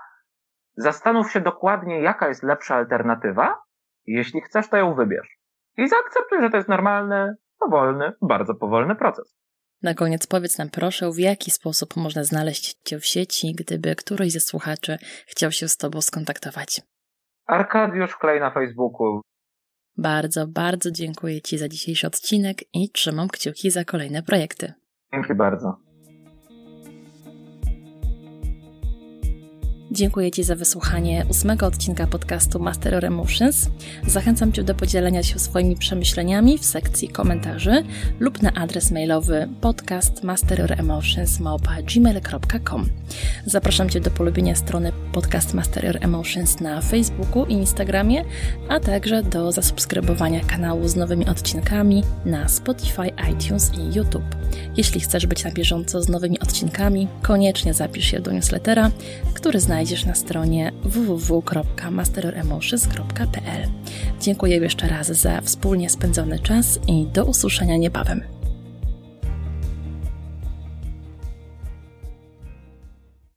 Zastanów się dokładnie, jaka jest lepsza alternatywa. Jeśli chcesz, to ją wybierz. I zaakceptuj, że to jest normalny, powolny, bardzo powolny proces. Na koniec powiedz nam proszę, w jaki sposób można znaleźć Cię w sieci, gdyby któryś ze słuchaczy chciał się z Tobą skontaktować. Arkadiusz Klej na Facebooku. Bardzo, bardzo dziękuję Ci za dzisiejszy odcinek i trzymam kciuki za kolejne projekty. Dzięki bardzo. Dziękuję Ci za wysłuchanie ósmego odcinka podcastu Master Emotions. Zachęcam Cię do podzielenia się swoimi przemyśleniami w sekcji komentarzy lub na adres mailowy podcastmasteroremotions.gmail.com Zapraszam Cię do polubienia strony Podcast Master of Emotions na Facebooku i Instagramie, a także do zasubskrybowania kanału z nowymi odcinkami na Spotify, iTunes i YouTube. Jeśli chcesz być na bieżąco z nowymi odcinkami, koniecznie zapisz się do newslettera, który znajdziesz znajdziesz na stronie www.masteroremotions.pl. Dziękuję jeszcze raz za wspólnie spędzony czas i do usłyszenia niebawem.